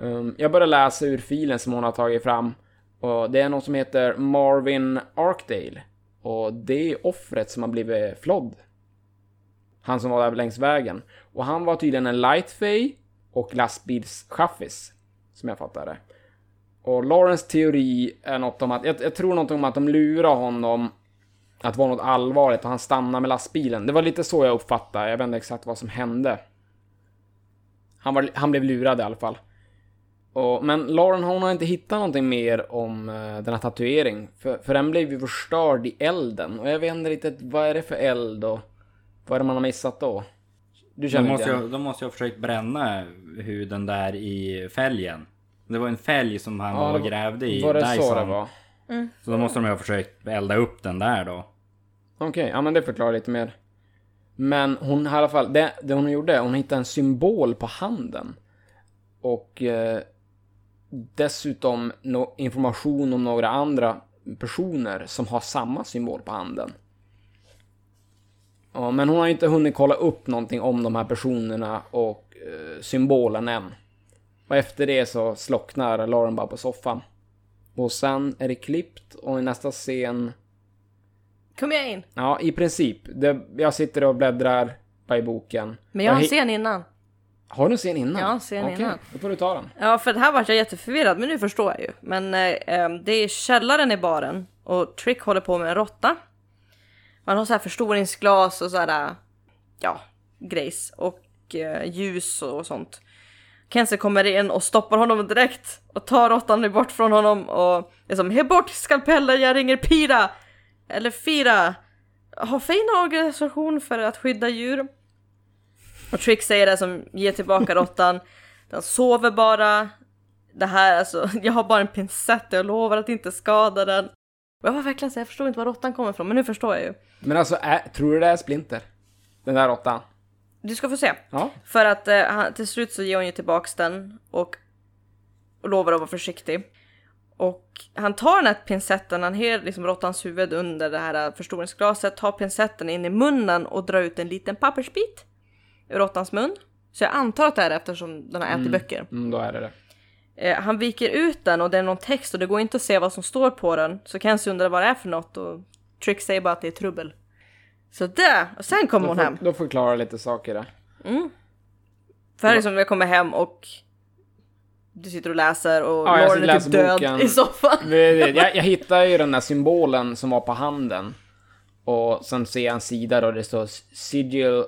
Um, jag börjar läsa ur filen som hon har tagit fram. Och det är något som heter Marvin Arkdale. Och det är offret som har blivit flodd. Han som var där längs vägen. Och han var tydligen en lightfay och lastbilschaffis. Som jag fattar det. Och Lawrence teori är något om att, jag, jag tror något om att de lurar honom att vara något allvarligt och han stannar med lastbilen. Det var lite så jag uppfattade, jag vet inte exakt vad som hände. Han, var, han blev lurad i alla fall. Och, men Lauren hon har inte hittat någonting mer om uh, den här tatueringen. För, för den blev ju förstörd i elden. Och jag vet inte riktigt, vad är det för eld och vad är det man har missat då? Du De känner måste, inte ju, igen? de måste ju ha försökt bränna huden där i fälgen. Det var en fälg som han Ja, var och grävde i Var det Dyson. så det var? Så då måste de ju ha försökt elda upp den där då. Okej, ja men det förklarar lite mer. Men hon i alla fall, det, det hon gjorde, hon hittade en symbol på handen. Och eh, dessutom no, information om några andra personer som har samma symbol på handen. Ja, men hon har inte hunnit kolla upp någonting om de här personerna och eh, symbolen än. Och efter det så slocknar Lauren bara på soffan. Och sen är det klippt och i nästa scen Kom jag in? Ja, i princip. Det, jag sitter och bläddrar i boken. Men jag har en scen innan. Har du en scen innan? Ja, en scen Okej, innan. då får du ta den. Ja, för det här var jag jätteförvirrad, men nu förstår jag ju. Men eh, eh, det är källaren i baren och Trick håller på med en råtta. Man har så här förstoringsglas och så här, eh, ja, grejs och eh, ljus och sånt. Kenzie kommer in och stoppar honom direkt och tar råttan bort från honom och är som He bort skalpellen, jag ringer Pira! Eller Fira! Har fin organisation för att skydda djur. Och Trick säger det som ger tillbaka råttan. Den sover bara. Det här alltså, jag har bara en pincett och jag lovar att inte skada den. Och jag var verkligen så jag förstår inte var råttan kommer ifrån, men nu förstår jag ju. Men alltså, är, tror du det är Splinter? Den där råttan? Du ska få se. Ja. För att eh, till slut så ger hon ju tillbaks den och, och lovar att vara försiktig. Och han tar den här pincetten, han har liksom råttans huvud under det här förstoringsglaset, tar pincetten in i munnen och drar ut en liten pappersbit ur råttans mun. Så jag antar att det är det eftersom den har ätit böcker. Mm, då är det det. Eh, han viker ut den och det är någon text och det går inte att se vad som står på den. Så Kenzie undrar vad det är för något och Trick säger bara att det är trubbel. Så där! Och sen kommer Då, hon för, hem. då förklarar lite saker där. För här är som jag kommer hem och du sitter och läser och Ja, Lauren är typ död boken. i soffan. Jag, jag hittade ju den där symbolen som var på handen. Och sen ser jag en sida då det står Sigil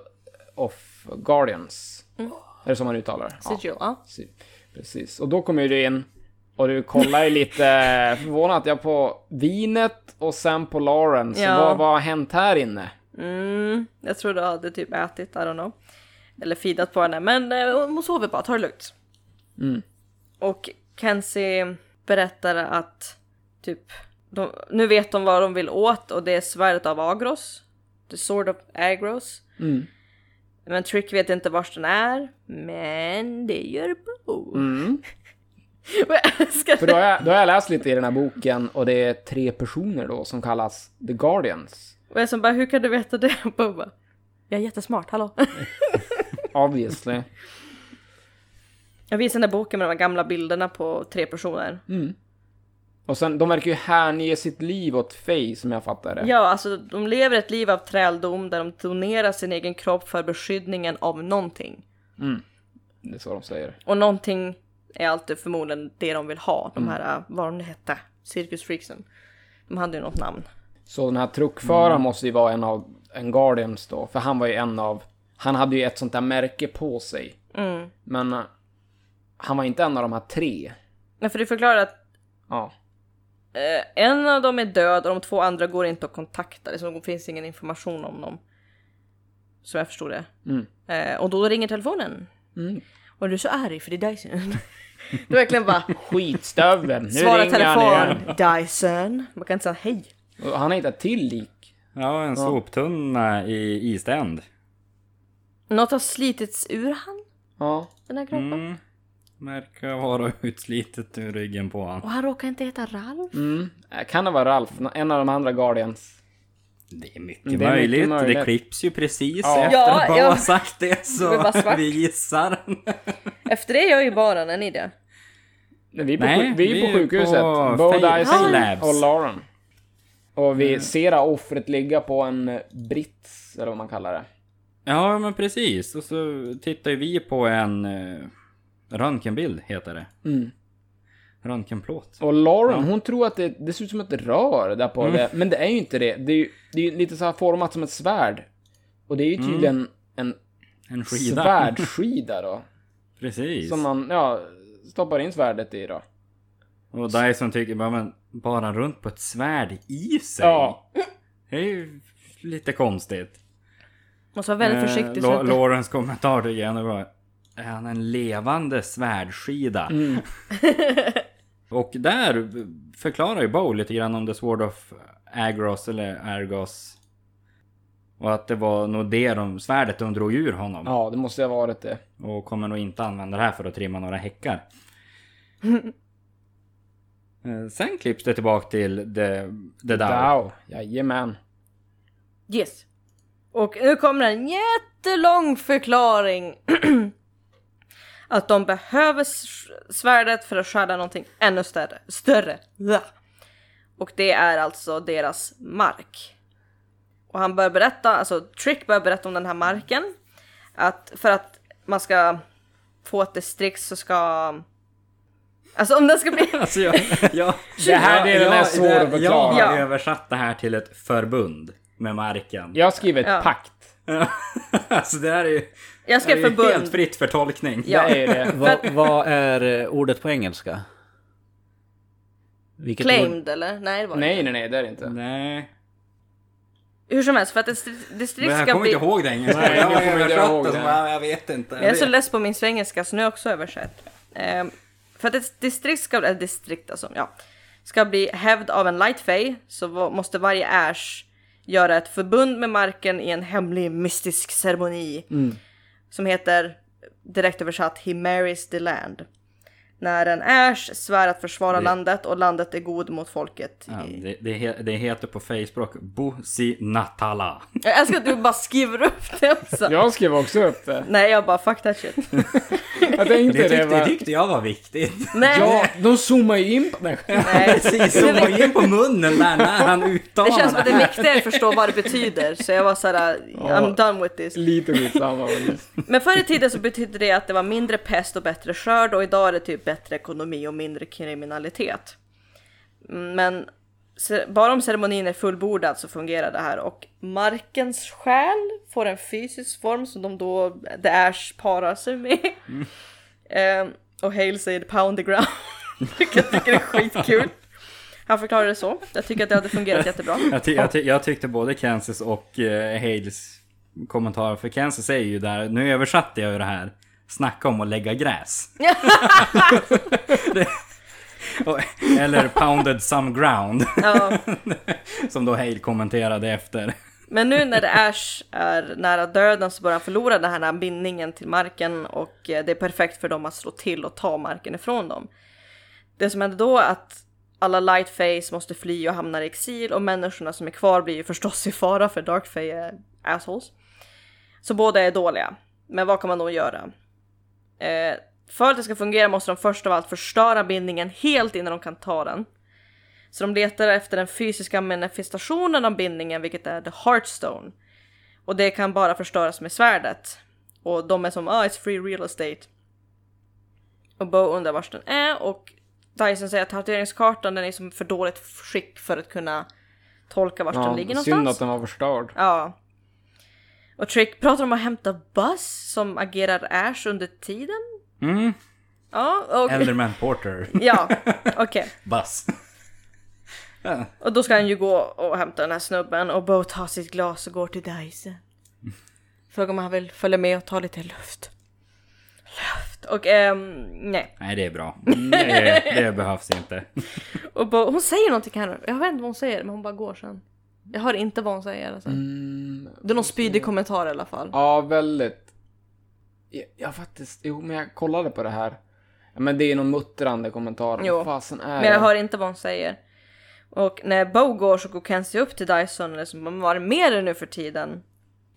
of Guardians. Är det så man uttalar det? Sigil, ja. Si- Precis. Och då kommer du in och du kollar ju lite förvånat jag på vinet och sen på Lauren. Så Ja. vad, vad har hänt här inne? Mm, jag tror du hade typ ätit, I don't know. Eller fidat på henne, men eh, hon sover bara, ta det lugnt. Mm. Och Kenzie berättar att typ, de, nu vet de vad de vill åt och det är svärdet av Agros. The Sword of Agros. Mm. Men Trick vet inte vars den är, men det gör Bo. Mm. För då har, jag, då har jag läst lite i den här boken och det är tre personer då som kallas The Guardians. Och jag som bara, hur kan du veta det? Och Bo bara, jag är jättesmart, hallå. Obviously. Jag visade den där boken med de gamla bilderna på tre personer. Och sen, de verkar ju hänge sitt liv åt Faye som jag fattar det. Ja, alltså de lever ett liv av träldom där de donerar sin egen kropp för beskyddningen av någonting. Det är så de säger. Och någonting är alltid förmodligen det de vill ha. De här, äh, vad de nu hette, Circus Freaksen. De hade ju något namn. Så den här truckföraren måste ju vara en av en Guardians då, för han var ju en av... Han hade ju ett sånt där märke på sig. Mm. Men eh, han var inte en av de här tre. Men för du förklarar att Ja. Eh, en av dem är död och de två andra går inte att kontakta. Liksom, det finns ingen information om dem. Så jag förstod det. Mm. Eh, och då ringer telefonen. Mm. Och du är så arg för det är Dyson. är verkligen bara Skitstöveln, nu svara ringer han igen. telefon, Dyson. Man kan inte säga hej. Och Han har hittat till lik. Ja, en soptunna i East End. Något har slitits ur han, Ja. den här kroppen. Mm. Verkar vara utslitet ur ryggen på han. Och han råkar inte heta Ralf. Mm. Eh, Kan det vara Ralf? En av de andra Guardians? Det är mycket Det är mycket möjligt. möjligt. Det klipps ju precis Ja. efter Ja, att Bo ja. har sagt det. Så vi gissar. Efter det gör ju bara en i det. Nej, vi är på, Nej, vi är vi på är sjukhuset. på Bo Dyson och Lauren. Och vi ser offret ligga på en eh, brits, eller vad man kallar det. Ja, men precis. Och så tittar ju vi på en uh, röntgenbild, heter det. Mm. Röntgenplåt. Och Lauren, hon tror att det, det ser ut som ett rör där på Mm. det. Men det är ju inte det. Det är ju det är ju lite så här format som ett svärd. Och det är ju tydligen en En skida. svärdskida då. Precis. Som man, ja, stoppar in svärdet i då. Och Dyson tycker bara, men bara runt på ett svärd i sig? Ja. Det är ju lite konstigt. Måste vara väldigt försiktig. Eh, La- att- Lawrence kommentar igen och bara, är han en levande svärdskida? Mm. och där förklarar ju Bo lite grann om The Sword of Agros eller Argos. Och att det var nog det de, svärdet de drog ur honom. Ja, det måste ha varit det. Och kommer nog inte använda det här för att trimma några häckar. Eh, Sen klipps det tillbaka till The, the Dow. Dow. Jajamän. Yes. Och nu kommer en jättelång förklaring. att de behöver svärdet för att skörda någonting ännu större. Större. Och det är alltså deras mark. Och han börjar berätta, alltså Trick börjar berätta om den här marken. Att för att man ska få ett distrikt så ska... Alltså om den ska bli... Alltså jag, jag, Det här delen är svår att Jag förklara. har Ja. översatt det här till ett förbund med marken. Jag har skrivit Ja. pakt. alltså det här är ju Jag skrev Det är förbund. helt fritt för tolkning. Ja. Det är det. Vad, vad är eh, ordet på engelska? Vilket ord? Claimed eller? Nej det var Nej, inte. nej, nej, det är det inte. Nej. Hur som helst, för att ett distri- distrikt Men jag ska kommer bli... inte ihåg det engelska. Nej, jag kommer inte översatt ihåg det, Jag vet inte. Jag är så less på min svengelska så nu har jag också översatt. Ehm, för att ett distrikt ska, eller distrikt alltså, ja, ska bli hävd av en light fay så måste varje Ash göra ett förbund med marken i en hemlig mystisk ceremoni. Som heter, direkt översatt, He marries the land. När en Ash svär att försvara Det- landet och landet är god mot folket. Ja, det, det, det heter på Facebook Bosi Natala. Jag älskar att du bara skriver upp det också. Jag skrev också upp det. Nej jag bara fuck that shit. Jag tänkte Det det. tyckte, det var... tyckte jag var viktigt. Nej. Ja, de zoomar ju in på... Nej, Nej. Precis, var in på munnen där när han Det uttalade känns som att det är viktigare att förstå vad det betyder. Så jag var såhär, I'm done with this. lite skitsamma. Men förr i tiden så betydde det att det var mindre pest och bättre skörd och idag är det typ bättre ekonomi och mindre kriminalitet. Mm, Men bara om ceremonin är fullbordad så fungerar det här och markens själ får en fysisk form som de då, The Ash parar sig med. Ehm, och Hale säger pound the ground, vilket jag tycker är skitkul. Han förklarar det så. Jag tycker att det hade fungerat jättebra. Jag, ty, jag, ty, jag tyckte både Kansas och eh, Hales kommentarer, för Kansas säger ju där, nu översatte jag ju det här, snacka om att lägga gräs. det, och, eller pounded some ground, Ja. som då Hale kommenterade efter. Men nu när Ash är nära döden så börjar han förlora den här bindningen till marken och eh, det är perfekt för dem att slå till och ta marken ifrån dem. Det som händer då är att alla Lightface måste fly och hamnar i exil och människorna som är kvar blir ju förstås i fara för Darkfae är assholes. Så båda är dåliga. Men vad kan man då göra? Eh, för att det ska fungera måste de först av allt förstöra bindningen helt innan de kan ta den. Så de letar efter den fysiska manifestationen av bindningen, vilket är the Heartstone. Och det kan bara förstöras med svärdet. Och de är som ah, it's free real estate. Och Bo undrar vars den är och Dyson säger att tatueringskartan den är som för dåligt skick för att kunna tolka vart den ligger Ja, synd någonstans. att den var förstörd. Ja. Och Trick pratar om att hämta Buzz som agerar Ash under tiden. Mm. Ja, och... Elderman Porter. Ja, okej. Buzz. Ja. Och då ska han ju gå och hämta den här snubben och Bo tar sitt glas och går till Dyson. Frågar om han vill följa med och ta lite luft. Luft. Och ehm, nej. Nej, det är bra. Det, det behövs inte. Och Bo, hon säger någonting här. Jag vet inte vad hon säger men hon bara går sen. Jag hör inte vad hon säger alltså. Mm, Det är någon spydig kommentar i alla fall. ja, väldigt. Jag, jag faktiskt, jo men jag kollade på det här. Men det är någon muttrande kommentar. Jo. Vad fasen är Men jag det? hör inte vad hon säger. Och när Bo går så går Kenzie upp till Dyson och liksom, vad är det med dig nu för tiden?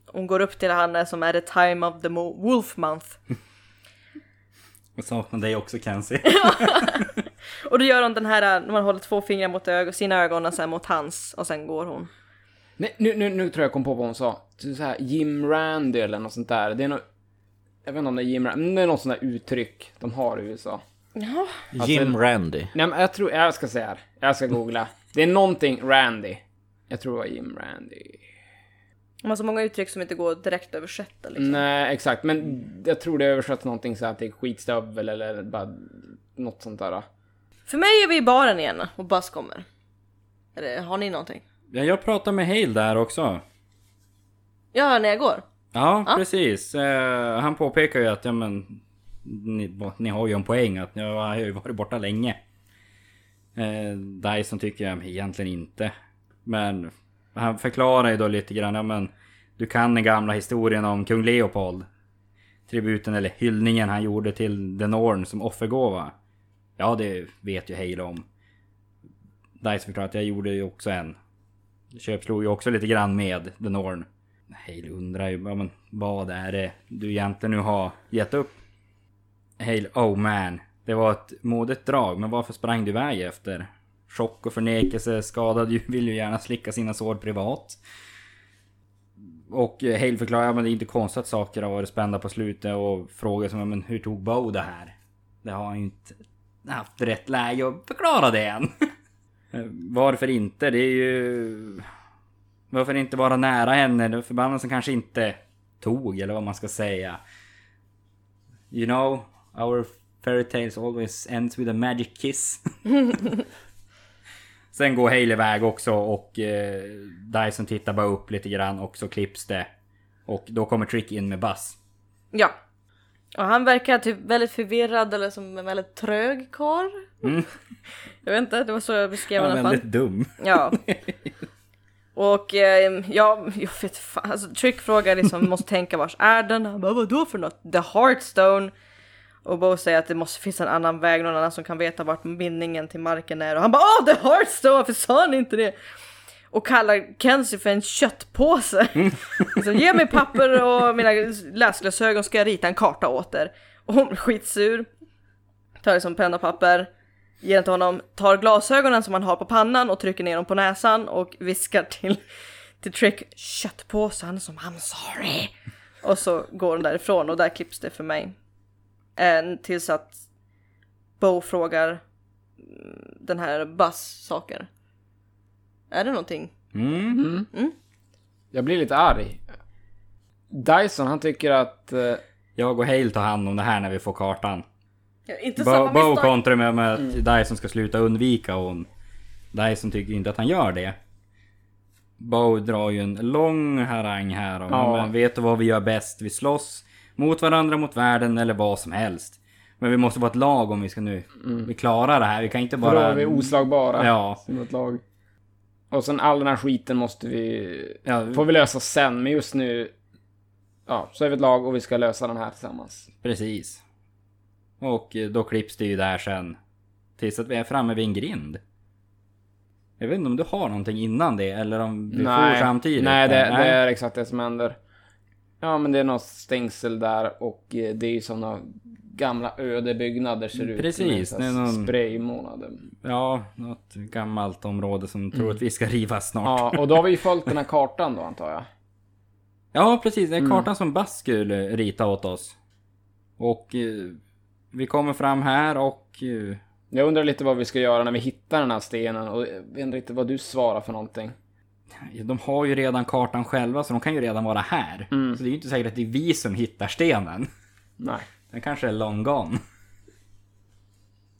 Hon går upp till han som är the time of the wolf month. Jag saknar dig också Kenzie. Och då gör hon den här, när man håller två fingrar mot ög- sina ögon och sen mot hans och sen går hon. Nej, nu, nu, nu tror jag kom på vad hon sa. Så så här, Jim Randy eller något sånt där. Det är något... Jag vet inte om det är Jim Randy, men det är något sånt där uttryck de har i USA. Ja. Jim Randy. Nej men jag tror, jag ska säga här. Jag ska googla. Det är någonting Randy. Jag tror det var Jim Randy. De har så många uttryck som inte går direkt översätta liksom. Nej, exakt. Men jag tror det översätts någonting så här till skitstövel eller bara något sånt där. För mig är vi i baren igen och Buzz kommer. Eller har ni någonting? Ja, jag pratade med Hale där också. Ja, när jag går. Ja, Ja. precis. Eh, han påpekar ju att ja, men, ni, ni har ju en poäng att jag har ju varit borta länge. Eh, Dyson tycker jag egentligen inte. Men han förklarar ju då lite grann, ja men du kan den gamla historien om kung Leopold. Tributen eller hyllningen han gjorde till The Norn som offergåva. Ja, det vet ju Hale om. Dyson förklarar att jag gjorde ju också en. Köpslog ju också lite grann med The Norn. Hale undrar ju ja, men, vad är det du egentligen nu har gett upp? Hale, oh man. Det var ett modigt drag, men varför sprang du iväg efter? Chock och förnekelse, skadad ju, vill ju gärna slicka sina sår privat. Och eh, Hale förklarar, ja, men det är inte konstigt att saker har varit spända på slutet och frågar som, ja, men hur tog Bo det här? Det har han ju inte haft rätt läge att förklara det än. Eh, Varför inte? Det är ju... Varför inte vara nära henne? Förbannelsen kanske inte tog, eller vad man ska säga. You know, our fairy tales always ends with a magic kiss. Sen går Hale iväg också och eh, Dyson tittar bara upp lite grann och så klipps det. Och då kommer Trick in med Buzz. Ja. Och han verkar typ väldigt förvirrad eller som en väldigt trög karl. Jag vet inte, det var så jag beskrev Han honom är alla fall. väldigt dum. Ja. Och eh, ja, jag vet fan. Alltså, Trick frågar liksom, måste tänka vars är den? Han bara, vadå för något? The Heartstone. Och Bo säger att det måste finnas en annan väg, någon annan som kan veta vart bindningen till marken är. Och han bara, åh the Heartstone, varför sa ni inte det? Och kallar Kenzie för en köttpåse. liksom, Ge mig papper och mina läsglasögon ska jag rita en karta åt er. Och hon blir skitsur. Tar liksom penna och papper. Ger den till honom, tar glasögonen som han har på pannan och trycker ner dem på näsan och viskar till, till Trick köttpåsen som I'm sorry. Och så går den därifrån och där klipps det för mig. Eh, tills att Bo frågar mm, den här Buzz saker. Är det någonting? Mm. Jag blir lite arg. Dyson, han tycker att... Eh, Jag och Hale tar hand om det här när vi får kartan. Inte Bo, samma Bo kontrar med, med att Dyson ska sluta undvika hon, Dyson tycker inte att han gör det. Bo drar ju en lång harang här om Ja. men vet du vad vi gör bäst? Vi slåss mot varandra, mot världen eller vad som helst. Men vi måste vara ett lag om vi ska nu vi klarar det här. Vi kan inte bara... Då är vi oslagbara. Ja. Som ett lag. Och sen all den här skiten måste vi... Ja, Får vi lösa sen, men just nu... Ja, så är vi ett lag och vi ska lösa den här tillsammans. Precis. Och eh, då klipps det ju där sen. Tills att vi är framme vid en grind. Jag vet inte om du har någonting innan det eller om vi får samtidigt? Nej, det, Nej. det är exakt det som händer. Ja, men det är något stängsel där och eh, det är ju såna gamla öde byggnader ser det ut. Precis, det är någon- Spraymånader. Ja, något gammalt område som tror att vi ska rivas snart. Ja, Ja, och då har vi ju följt den här kartan då antar jag. precis. Det är kartan som Bass skulle rita åt oss. Och eh, vi kommer fram här och... Eh, Jag undrar lite vad vi ska göra när vi hittar den här stenen och jag vet inte vad du svarar för någonting. de har ju redan kartan själva så de kan ju redan vara här. Så det är ju inte säkert att det är vi som hittar stenen. Nej. Den kanske är long gone.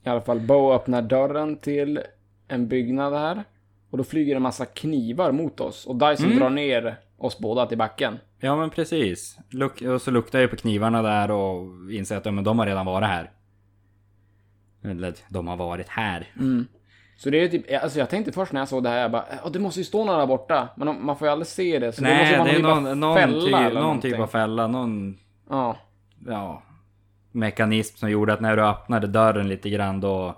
I alla fall, Bo öppnar dörren till en byggnad här. Och då flyger en massa knivar mot oss. Och Dyson drar ner oss båda till backen. Ja men precis. Luk och så luktar jag på knivarna där och inser att ja, men de har redan varit här. Eller de har varit här. Så det är typ, alltså jag tänkte först när jag såg det här, jag bara, "Ja, det måste ju stå några där borta. Men de- man får ju aldrig se det. Så det måste Nej, vara det är typ någon, någon, fälla typ, eller någon någonting. typ av fälla. Någon Ja. ja, mekanism som gjorde att när du öppnade dörren lite grann då...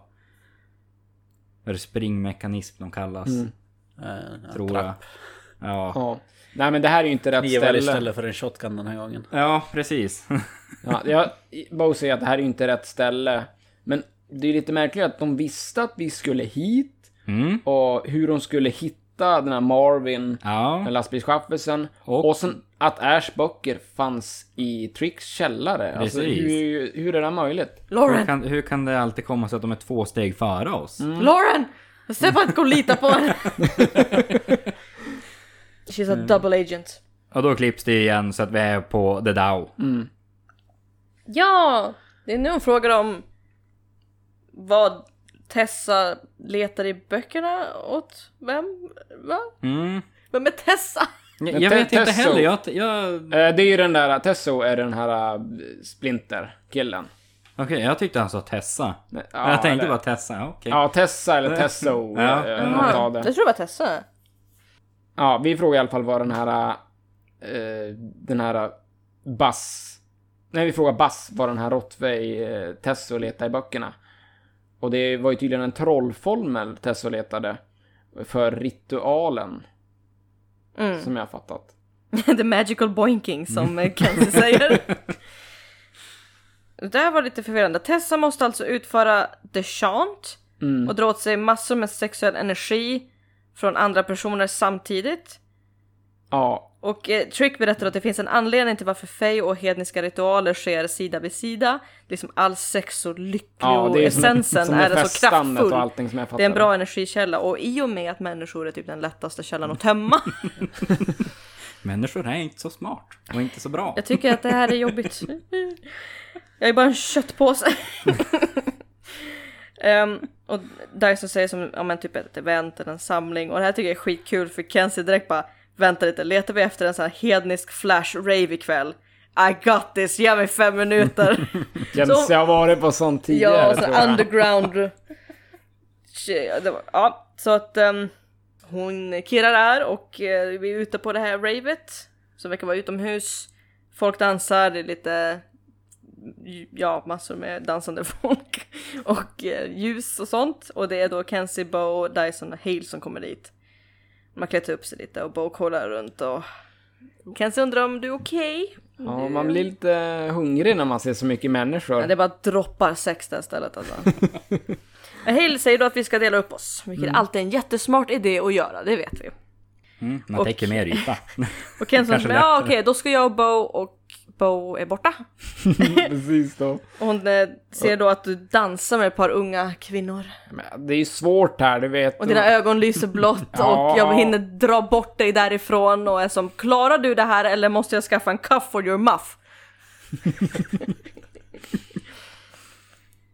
Är det springmekanism de kallas? Eh, tror jag. Ja. ja. Nej men det här är ju inte rätt ställe. istället för en shotgun den här gången. ja, precis. Ja, jag, Bo säger att det här är ju inte rätt ställe. Men det är lite märkligt att de visste att vi skulle hit. Mm. Och hur de skulle hitta den här Marvin, Ja. den lastbilschaffisen. Och- Och, sen att Ash böcker fanns i Tricks källare. Alltså, Precis. hur, hur är det möjligt? Hur Lauren! kan, hur kan det alltid komma sig att de är två steg före oss? Lauren! Stefan inte gå och lita på henne! She's a double agent. Och då klipps det igen så att vi är på The Dow. Ja! Det är nu hon frågar om vad Tessa letar i böckerna åt vem? Va? Mm. Vem är Tessa? Jag, jag Te- vet inte heller. Jag, jag, Eh, det är ju den där, Tesso är den här uh, Splinter-killen. Okej, jag tyckte han sa Tessa. Nej, jag tänkte eller- bara Tessa, ja, okej. Ja, Tessa eller Tesso. Ja. eh, Jag det. tror det var Tessa. Ja, vi frågar i alla fall vad den här... eh, den här Bass... Nej, vi frågar Bass vad den här Rottwey uh, Tesso letar i böckerna. Och det var ju tydligen en trollformel Tesso letade. För ritualen. Mm. Som jag har fattat. The magical boinking som eh, Kenzie säger. Det där var lite förvirrande. Tessa måste alltså utföra the chant Mm. och dra åt sig massor med sexuell energi från andra personer samtidigt. Ja, Och eh, Trick berättar att det finns en anledning till varför fej och hedniska ritualer sker sida vid sida. Liksom all sex och lycklig ja är som, essensen som är det den så kraftfull. och allting som jag fattar. Det är en bra energikälla och i och med att människor är typ den lättaste källan att tömma. Människor är inte så smart och inte så bra. Jag tycker att det här är jobbigt. Jag är bara en köttpåse. Ehm, och Dyson säger som ja, men typ ett event eller en samling och det här tycker jag är skitkul för Kenzie direkt bara vänta lite, letar vi efter en sån här hednisk flash rave ikväll? I got this, ge mig fem minuter. Jag har varit på sånt tidigare ja, tror så underground. Ja, så att um, hon kirrar där och eh, vi är ute på det här ravet som verkar vara utomhus. Folk dansar, det är lite ja, massor med dansande folk och eh, ljus och sånt. Och det är då Kenzie, Bo, Dyson och Hale som kommer dit. Man klättrar upp sig lite och Bo kollar runt och Kenzie undrar om du är okej? Ja, man blir lite hungrig när man ser så mycket människor. Ja, det bara droppar sex där istället alltså. Hale säger då att vi ska dela upp oss, vilket Mm. alltid är en jättesmart idé att göra, det vet vi. Mm, man Och- täcker mer yta. Och Kenzie säger ja okej, då ska jag och Bo och Bo är borta. Precis då. Och hon eh, ser då att du dansar med ett par unga kvinnor. Men det är ju svårt här, du vet. Och dina ögon lyser blått Ja. och jag hinner dra bort dig därifrån och är som klarar du det här eller måste jag skaffa en cuff for your muff?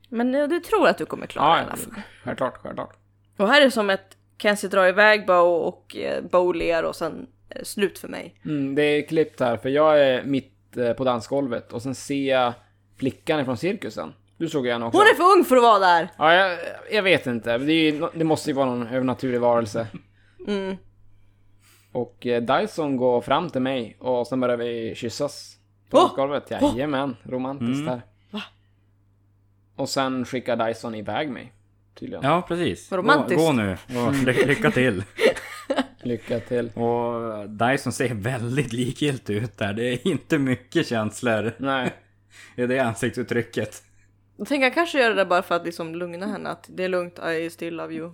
Men du tror att du kommer klara det i Ja, alla fall. självklart, självklart. Och här är det som att Kenzie drar iväg Bo och eh, Bo ler och sen eh, slut för mig. Mm, det är klippt här, för jag är mitt på dansgolvet och sen ser jag flickan från cirkusen. Du såg ju henne också. Hon är för ung för att vara där! Ja, jag, jag vet inte. Det, är ju, det måste ju vara någon övernaturlig varelse. Mm. Och eh, Dyson går fram till mig och sen börjar vi kyssas. På Åh! dansgolvet. Jajamän, romantiskt där. Va? Och sen skickar Dyson iväg mig. Tydligen. Ja, precis. Romantiskt. Gå, gå nu och ly lycka till. Lycka till. Och Dyson ser väldigt likgiltig ut där. Det är inte mycket känslor Nej. i det ansiktsuttrycket. Jag tänker han kanske gör det där bara för att liksom lugna henne att det är lugnt, I still love you.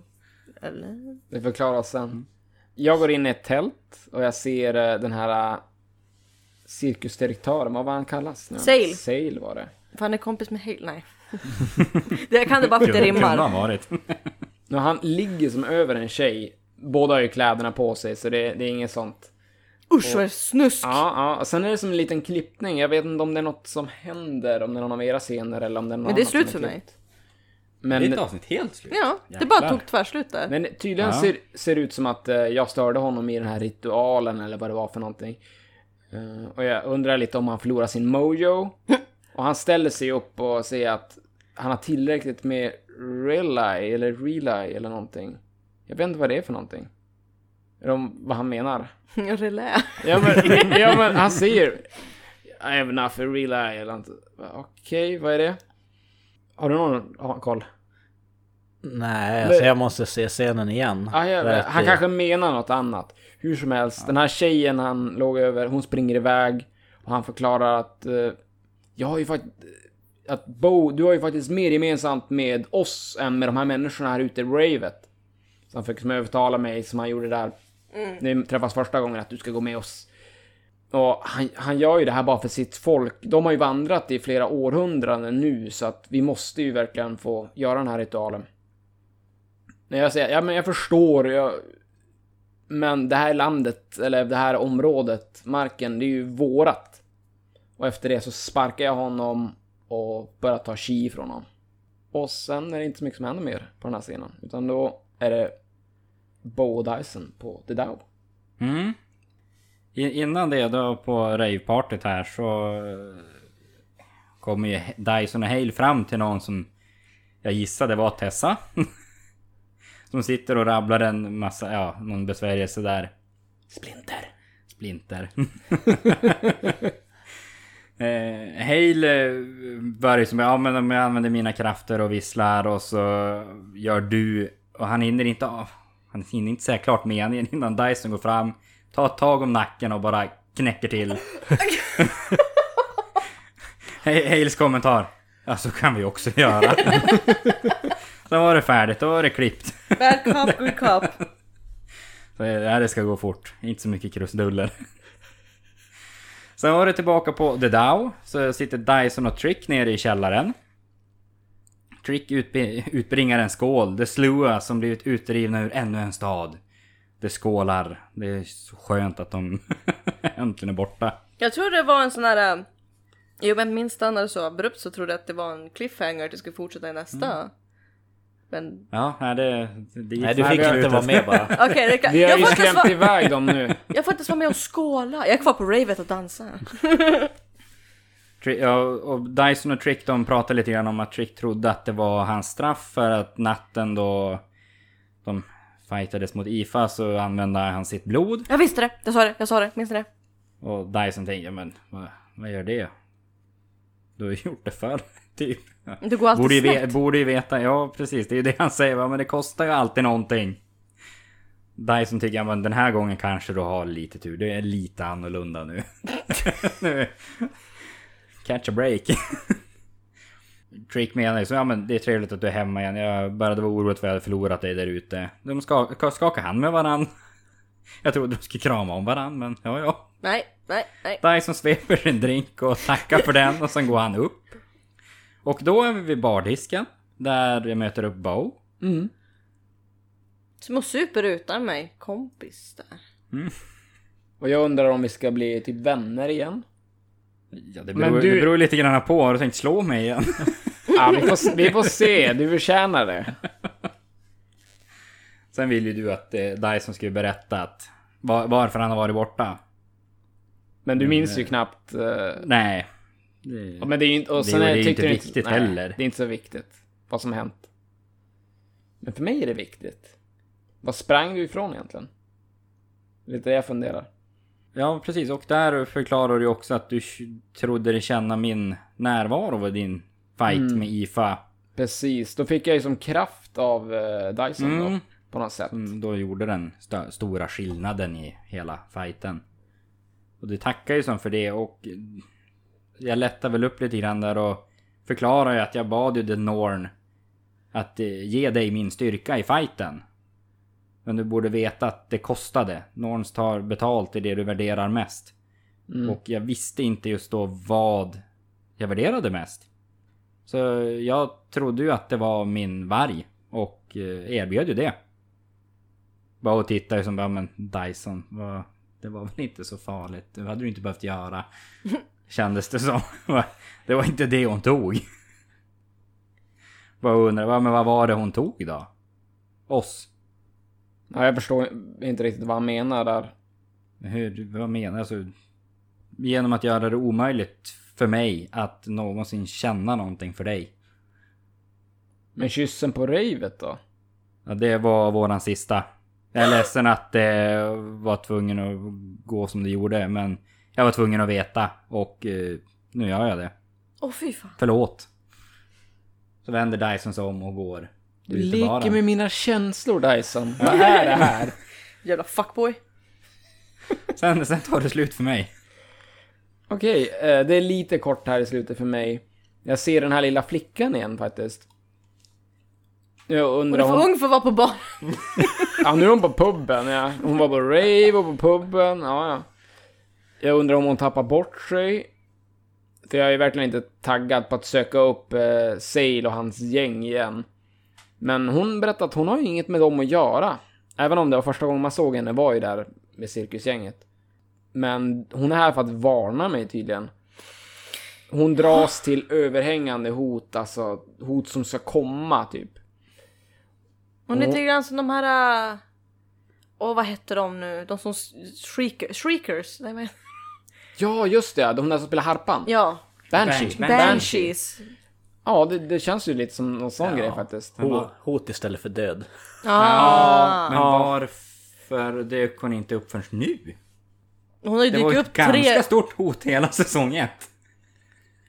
Eller? Det förklaras sen. Jag går in i ett tält och jag ser eh, den här eh, cirkusdirektören, vad var han kallas? nu? Sail. Sail var det. För han är kompis med Hale? Nej. det kan det bara för att det Kunde ha rimmar. varit. Han ligger som över en tjej. Båda har ju kläderna på sig så det, det är inget sånt. Usch vad snusk! Ja, ja. Och sen är det som en liten klippning. Jag vet inte om det är något som händer, om det är någon av era scener eller om det är något Men det är slut för mig. Men, Ditt avsnitt helt slut. Ja, det Jävlar. bara tog tvärslut där. men tydligen Ja. ser, ser det ut som att eh, jag störde honom i den här ritualen eller vad det var för någonting. Eh, och jag undrar lite om han förlorar sin mojo. och han ställer sig upp och säger att han har tillräckligt med relay eller relay eller någonting. Jag vet inte vad det är för någonting. Eller om, vad han menar. Relä. Ja men, ja, men han säger I have enough relay eller något. Okej, vad är det? Har du någon har koll? Nej, alltså jag måste se scenen igen. Ah, ja, han eh, kanske menar något annat. Hur som helst, den här tjejen han låg över, hon springer iväg och han förklarar att eh, jag har ju faktiskt att Bo, du har ju faktiskt mer gemensamt med oss än med de här människorna här ute i ravet. Så han fick som övertala mig som han gjorde där. När vi träffas första gången att du ska gå med oss. Och han, han gör ju det här bara för sitt folk. De har ju vandrat i flera århundraden nu så att vi måste ju verkligen få göra den här ritualen. När jag säger, ja men jag förstår, jag, men det här landet, eller det här området, marken, det är ju vårat. Och efter det så sparkar jag honom och börjar ta chi från honom. Och sen är det inte så mycket som händer mer på den här scenen. Utan då är det Bo och Dyson på The Dow. Mm. Innan det då på ravepartyt här så eh, kommer ju Dyson och Hale fram till någon som jag gissade var Tessa. som sitter och rabblar en massa, ja, någon besvärjelse där. Splinter. Splinter. eh, Hale eh, börjar som, ja men om jag använder mina krafter och visslar och så gör du... Och han hinner inte av... Han hinner inte säga klart meningen innan Dyson går fram, tar ett tag om nacken och bara knäcker till. Hales kommentar. Ja så kan vi också göra. Sen var det färdigt, då var det klippt. Bad cop, good cop. Så, ja, det ska gå fort. Inte så mycket krusiduller. Sen var det tillbaka på The Dow. Så sitter Dyson och Trick nere i källaren. Trick utbringar en skål. Det slua som blivit utdrivna ur ännu en stad. Det skålar. Det är så skönt att de äntligen är borta. Jag tror det var en sån här... äh, Jo men min stannade så abrupt så trodde jag att det var en cliffhanger att det skulle fortsätta i nästa. Mm. Men Ja, nej, det, det Nej, du fick inte vara slutet. med bara. okej, det kan... Vi har jag, ju skrämt vara... iväg dem nu. jag får inte ens vara med och skåla. Jag är kvar på ravet och dansar. Ja, och Dyson och Trick de pratade lite grann om att Trick trodde att det var hans straff för att natten då de fightades mot IFA så använde han sitt blod. Jag visste det, jag sa det, jag sa det, minns det? Och Dyson tänkte, men vad, vad gör det? Du har ju gjort det förr, typ. Det går alltid Borde ju, snett. borde ju veta, ja precis, det är ju det han säger, men det kostar ju alltid någonting. Dyson tycker jag, men den här gången kanske du har lite tur, det är lite annorlunda nu. nu. Catch a break. Trick menar ju så, ja men det är trevligt att du är hemma igen, jag började vara orolig för att jag hade förlorat dig där ute. De ska, skakar hand med varann. Jag trodde de skulle krama om varann, men ja ja. Nej, nej, nej. Dyson sveper sin drink och tackar för den och sen går han upp. Och då är vi vid bardisken. Där jag möter upp Bo. Som och super utan mig, kompis där. Och jag undrar om vi ska bli typ vänner igen. Ja, det Men beror, du- det beror lite grann på. Har du tänkt slå mig igen? Ja, vi får, vi får se. Du förtjänar det. Sen vill ju du att eh, Dyson skulle berätta att var, varför han har varit borta. Men du minns ju knappt... eh, Nej. Det, Ja, men det är ju inte... Och Det- sen det är är, ju tyckte inte viktigt nej, heller. Det är inte så viktigt. Vad som har hänt. Men för mig är det viktigt. Vad sprang du ifrån egentligen? Lite det jag funderar. Ja, precis. Och där förklarar du också att du trodde dig känna min närvaro vid din fight Mm. med IFA. Precis, då fick jag ju som kraft av uh, Dyson då. Mm. På något sätt. Som då gjorde den st- stora skillnaden i hela fighten. Och du tackar ju som för det och jag lättar väl upp lite grann där och förklarar ju att jag bad ju The Norn att eh, ge dig min styrka i fighten. Men du borde veta att det kostade. Norns tar betalt i det du värderar mest. Mm. Och jag visste inte just då vad jag värderade mest. Så jag trodde ju att det var min varg och eh, erbjöd ju det. Bara och tittade som bara, men Dyson, vad, det var väl inte så farligt. Det hade du inte behövt göra. Kändes det som. Det var inte det hon tog. Bara undrar, vad- men vad var det hon tog då? Oss? Ja, jag förstår inte riktigt vad han menar där. Hur, vad menar du? Alltså, genom att göra det omöjligt för mig att någonsin känna någonting för dig. Men kyssen på ravet då? Ja, det var våran sista. Jag är ledsen att det var tvungen att gå som det gjorde, men jag var tvungen att veta och eh, nu gör jag det. Åh fy fan. Förlåt. Så vänder Dyson sig om och går. Du leker baren. med mina känslor Dyson. Vad är det här? Jävla fuckboy. Sen, sen tar det slut för mig. Okej, eh, det är lite kort här i slutet för mig. Jag ser den här lilla flickan igen faktiskt. Jag Hon undrar är för om... ung för att vara på bar. Ja, nu är hon på puben, ja. Hon var på rave och på puben, ja, ja. Jag undrar om hon tappar bort sig. För jag är verkligen inte taggad på att söka upp eh, Sale och hans gäng igen. Men hon berättade att hon har ju inget med dem att göra. Även om det var första gången man såg henne var ju där med cirkusgänget. Men hon är här för att varna mig tydligen. Hon dras till överhängande hot, alltså hot som ska komma typ. Hon är lite grann som de här... äh, Åh vad hette de nu? De som s- shriek, shriekers? Nej, men, Ja, just det, de där som spelar harpan. ja, Banshee. Banshee. banshees. Ja, det, det känns ju lite som någon sån Ja. grej faktiskt. Ho- Hot istället för död. Ah. Men varför dök hon inte upp förrän nu? Hon har ju Det var dykt ett upp ganska tre... stort hot hela säsong ett.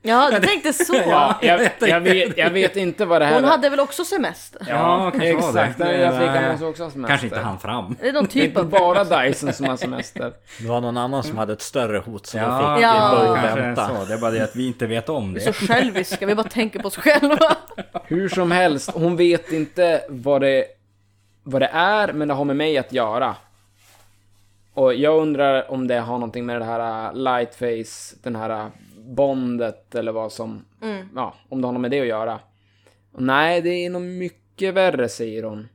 Ja, du tänkte så. Ja, jag, jag, vet, jag vet inte vad det här Hon är. hade väl också semester? Ja, kanske var det. Exakt, lilla Det- flickan måste också ha semester. Kanske inte han fram. Det är någon Det är typ inte av... bara Dyson som har semester. Det var någon annan som hade ett större hot som Ja, jag fick Ja. börja kanske vänta. så. Det är bara det att vi inte vet om Så det. själviska, vi bara tänker på oss själva. Hur som helst, hon vet inte vad det, vad det är, men det har med mig att göra. Och jag undrar om det har någonting med det här uh, lightface, den här uh, bondet eller vad som, ja, om det har något med det att göra. Och nej, det är nog mycket värre, säger hon.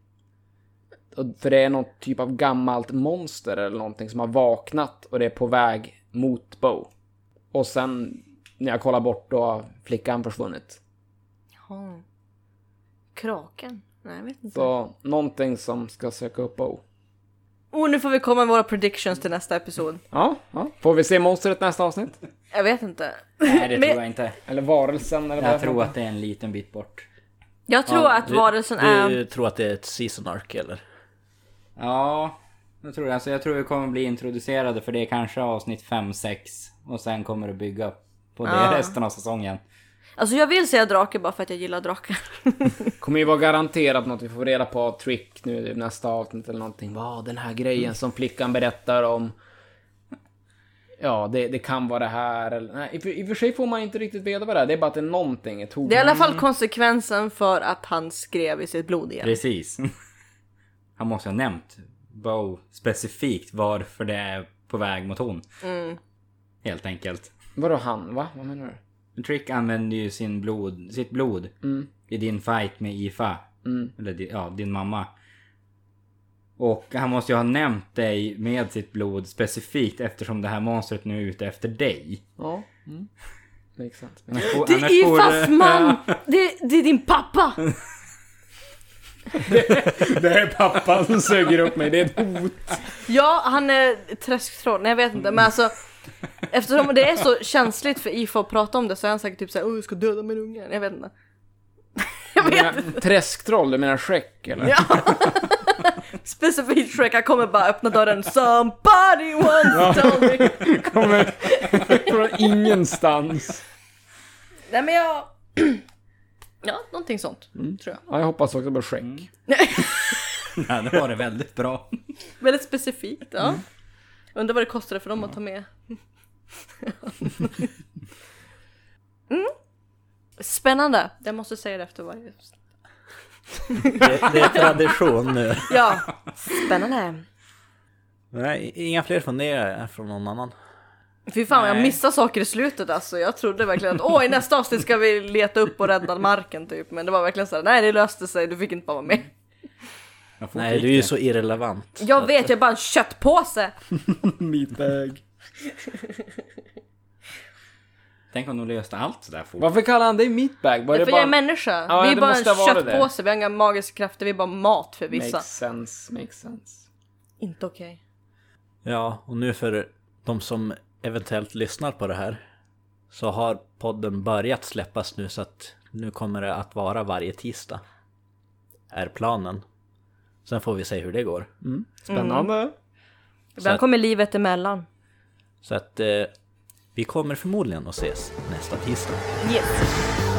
Och för det är något typ av gammalt monster eller någonting som har vaknat och det är på väg mot Bo. Och sen när jag kollar bort då har flickan försvunnit. Jaha. Kraken? Nej, jag vet inte. Så någonting som ska söka upp Bo. Oh, nu får vi komma med våra predictions till nästa episod. Ja, ja. Får vi se monstret nästa avsnitt? Jag vet inte. Nej det Men- tror jag inte. Eller varelsen eller vad Jag det tror att det är en liten bit bort. Jag tror Ja, att du- varelsen är... Du tror att det är ett season arc eller? Ja, jag tror det. Alltså, jag tror vi kommer bli introducerade för det är kanske avsnitt 5-6. Och sen kommer det bygga på det Ja. resten av säsongen. Alltså jag vill säga drake bara för att jag gillar drakar. kommer ju vara garanterat något vi får reda på Trick nu i nästa avsnitt eller någonting. Vad den här grejen som flickan berättar om. Ja, det, det kan vara det här eller... Nej, i, i och för sig får man inte riktigt veta vad det är. Det är bara att det är någonting, ett hot. Det är i alla fall konsekvensen för att han skrev i sitt blod igen. Precis. Han måste ha nämnt Bo specifikt varför det är på väg mot hon. Helt enkelt. Vadå han, va? Vad menar du? Trick använder ju sin blod, sitt blod i din fight med Ifa. Eller di- ja, din mamma. Och han måste ju ha nämnt dig med sitt blod specifikt eftersom det här monstret nu är ute efter dig. Ja. Mm. Makes sense. Annars får- Det är får- Ifas man! Det, det är din pappa! Det är pappan som suger upp mig, det är ett hot. Ja, han är träsktroll. Nej jag vet inte men alltså Eftersom det är så känsligt för Ifa att prata om det så är han säkert typ såhär Åh jag ska döda min unge. Jag vet inte. jag vet menar inte. Träsktroll, du menar Shrek eller? Ja. Specifikt Shrek, han kommer bara öppna dörren Somebody once told me. Kommer från ingenstans. Nej men jag... Ja, någonting sånt. Tror jag. Ja, jag hoppas också på Shrek. Ja, det var det väldigt bra. Väldigt specifikt, ja. Undrar vad det kostade för dem att ta med. Mm. Spännande. Jag måste säga det efter varje... Det, det är tradition nu. Ja, spännande. Nej, inga fler funderingar från någon annan. Fy fan jag Nej. missade saker i slutet alltså. Jag trodde verkligen att åh i nästa avsnitt ska vi leta upp och rädda marken typ. Men det var verkligen såhär, nej det löste sig, du fick inte bara vara med. Nej, du är ju så irrelevant. Jag vet, jag är bara en köttpåse. Meatbag. Tänk om de löste allt sådär fort. Varför kallar han dig meatbag? Var Det är det för jag är bara... människa. Ja, vi är det bara en måste ha varit det. köttpåse, vi har inga magiska krafter, vi är bara mat för vissa. Makes sense, makes sense. Inte okej. Ja, och nu för de som eventuellt lyssnar på det här så har podden börjat släppas nu så att nu kommer det att vara varje tisdag. Är planen. Sen får vi se hur det går. Spännande. Ibland att- kommer livet emellan. Så att eh, vi kommer förmodligen att ses nästa tisdag. Yes.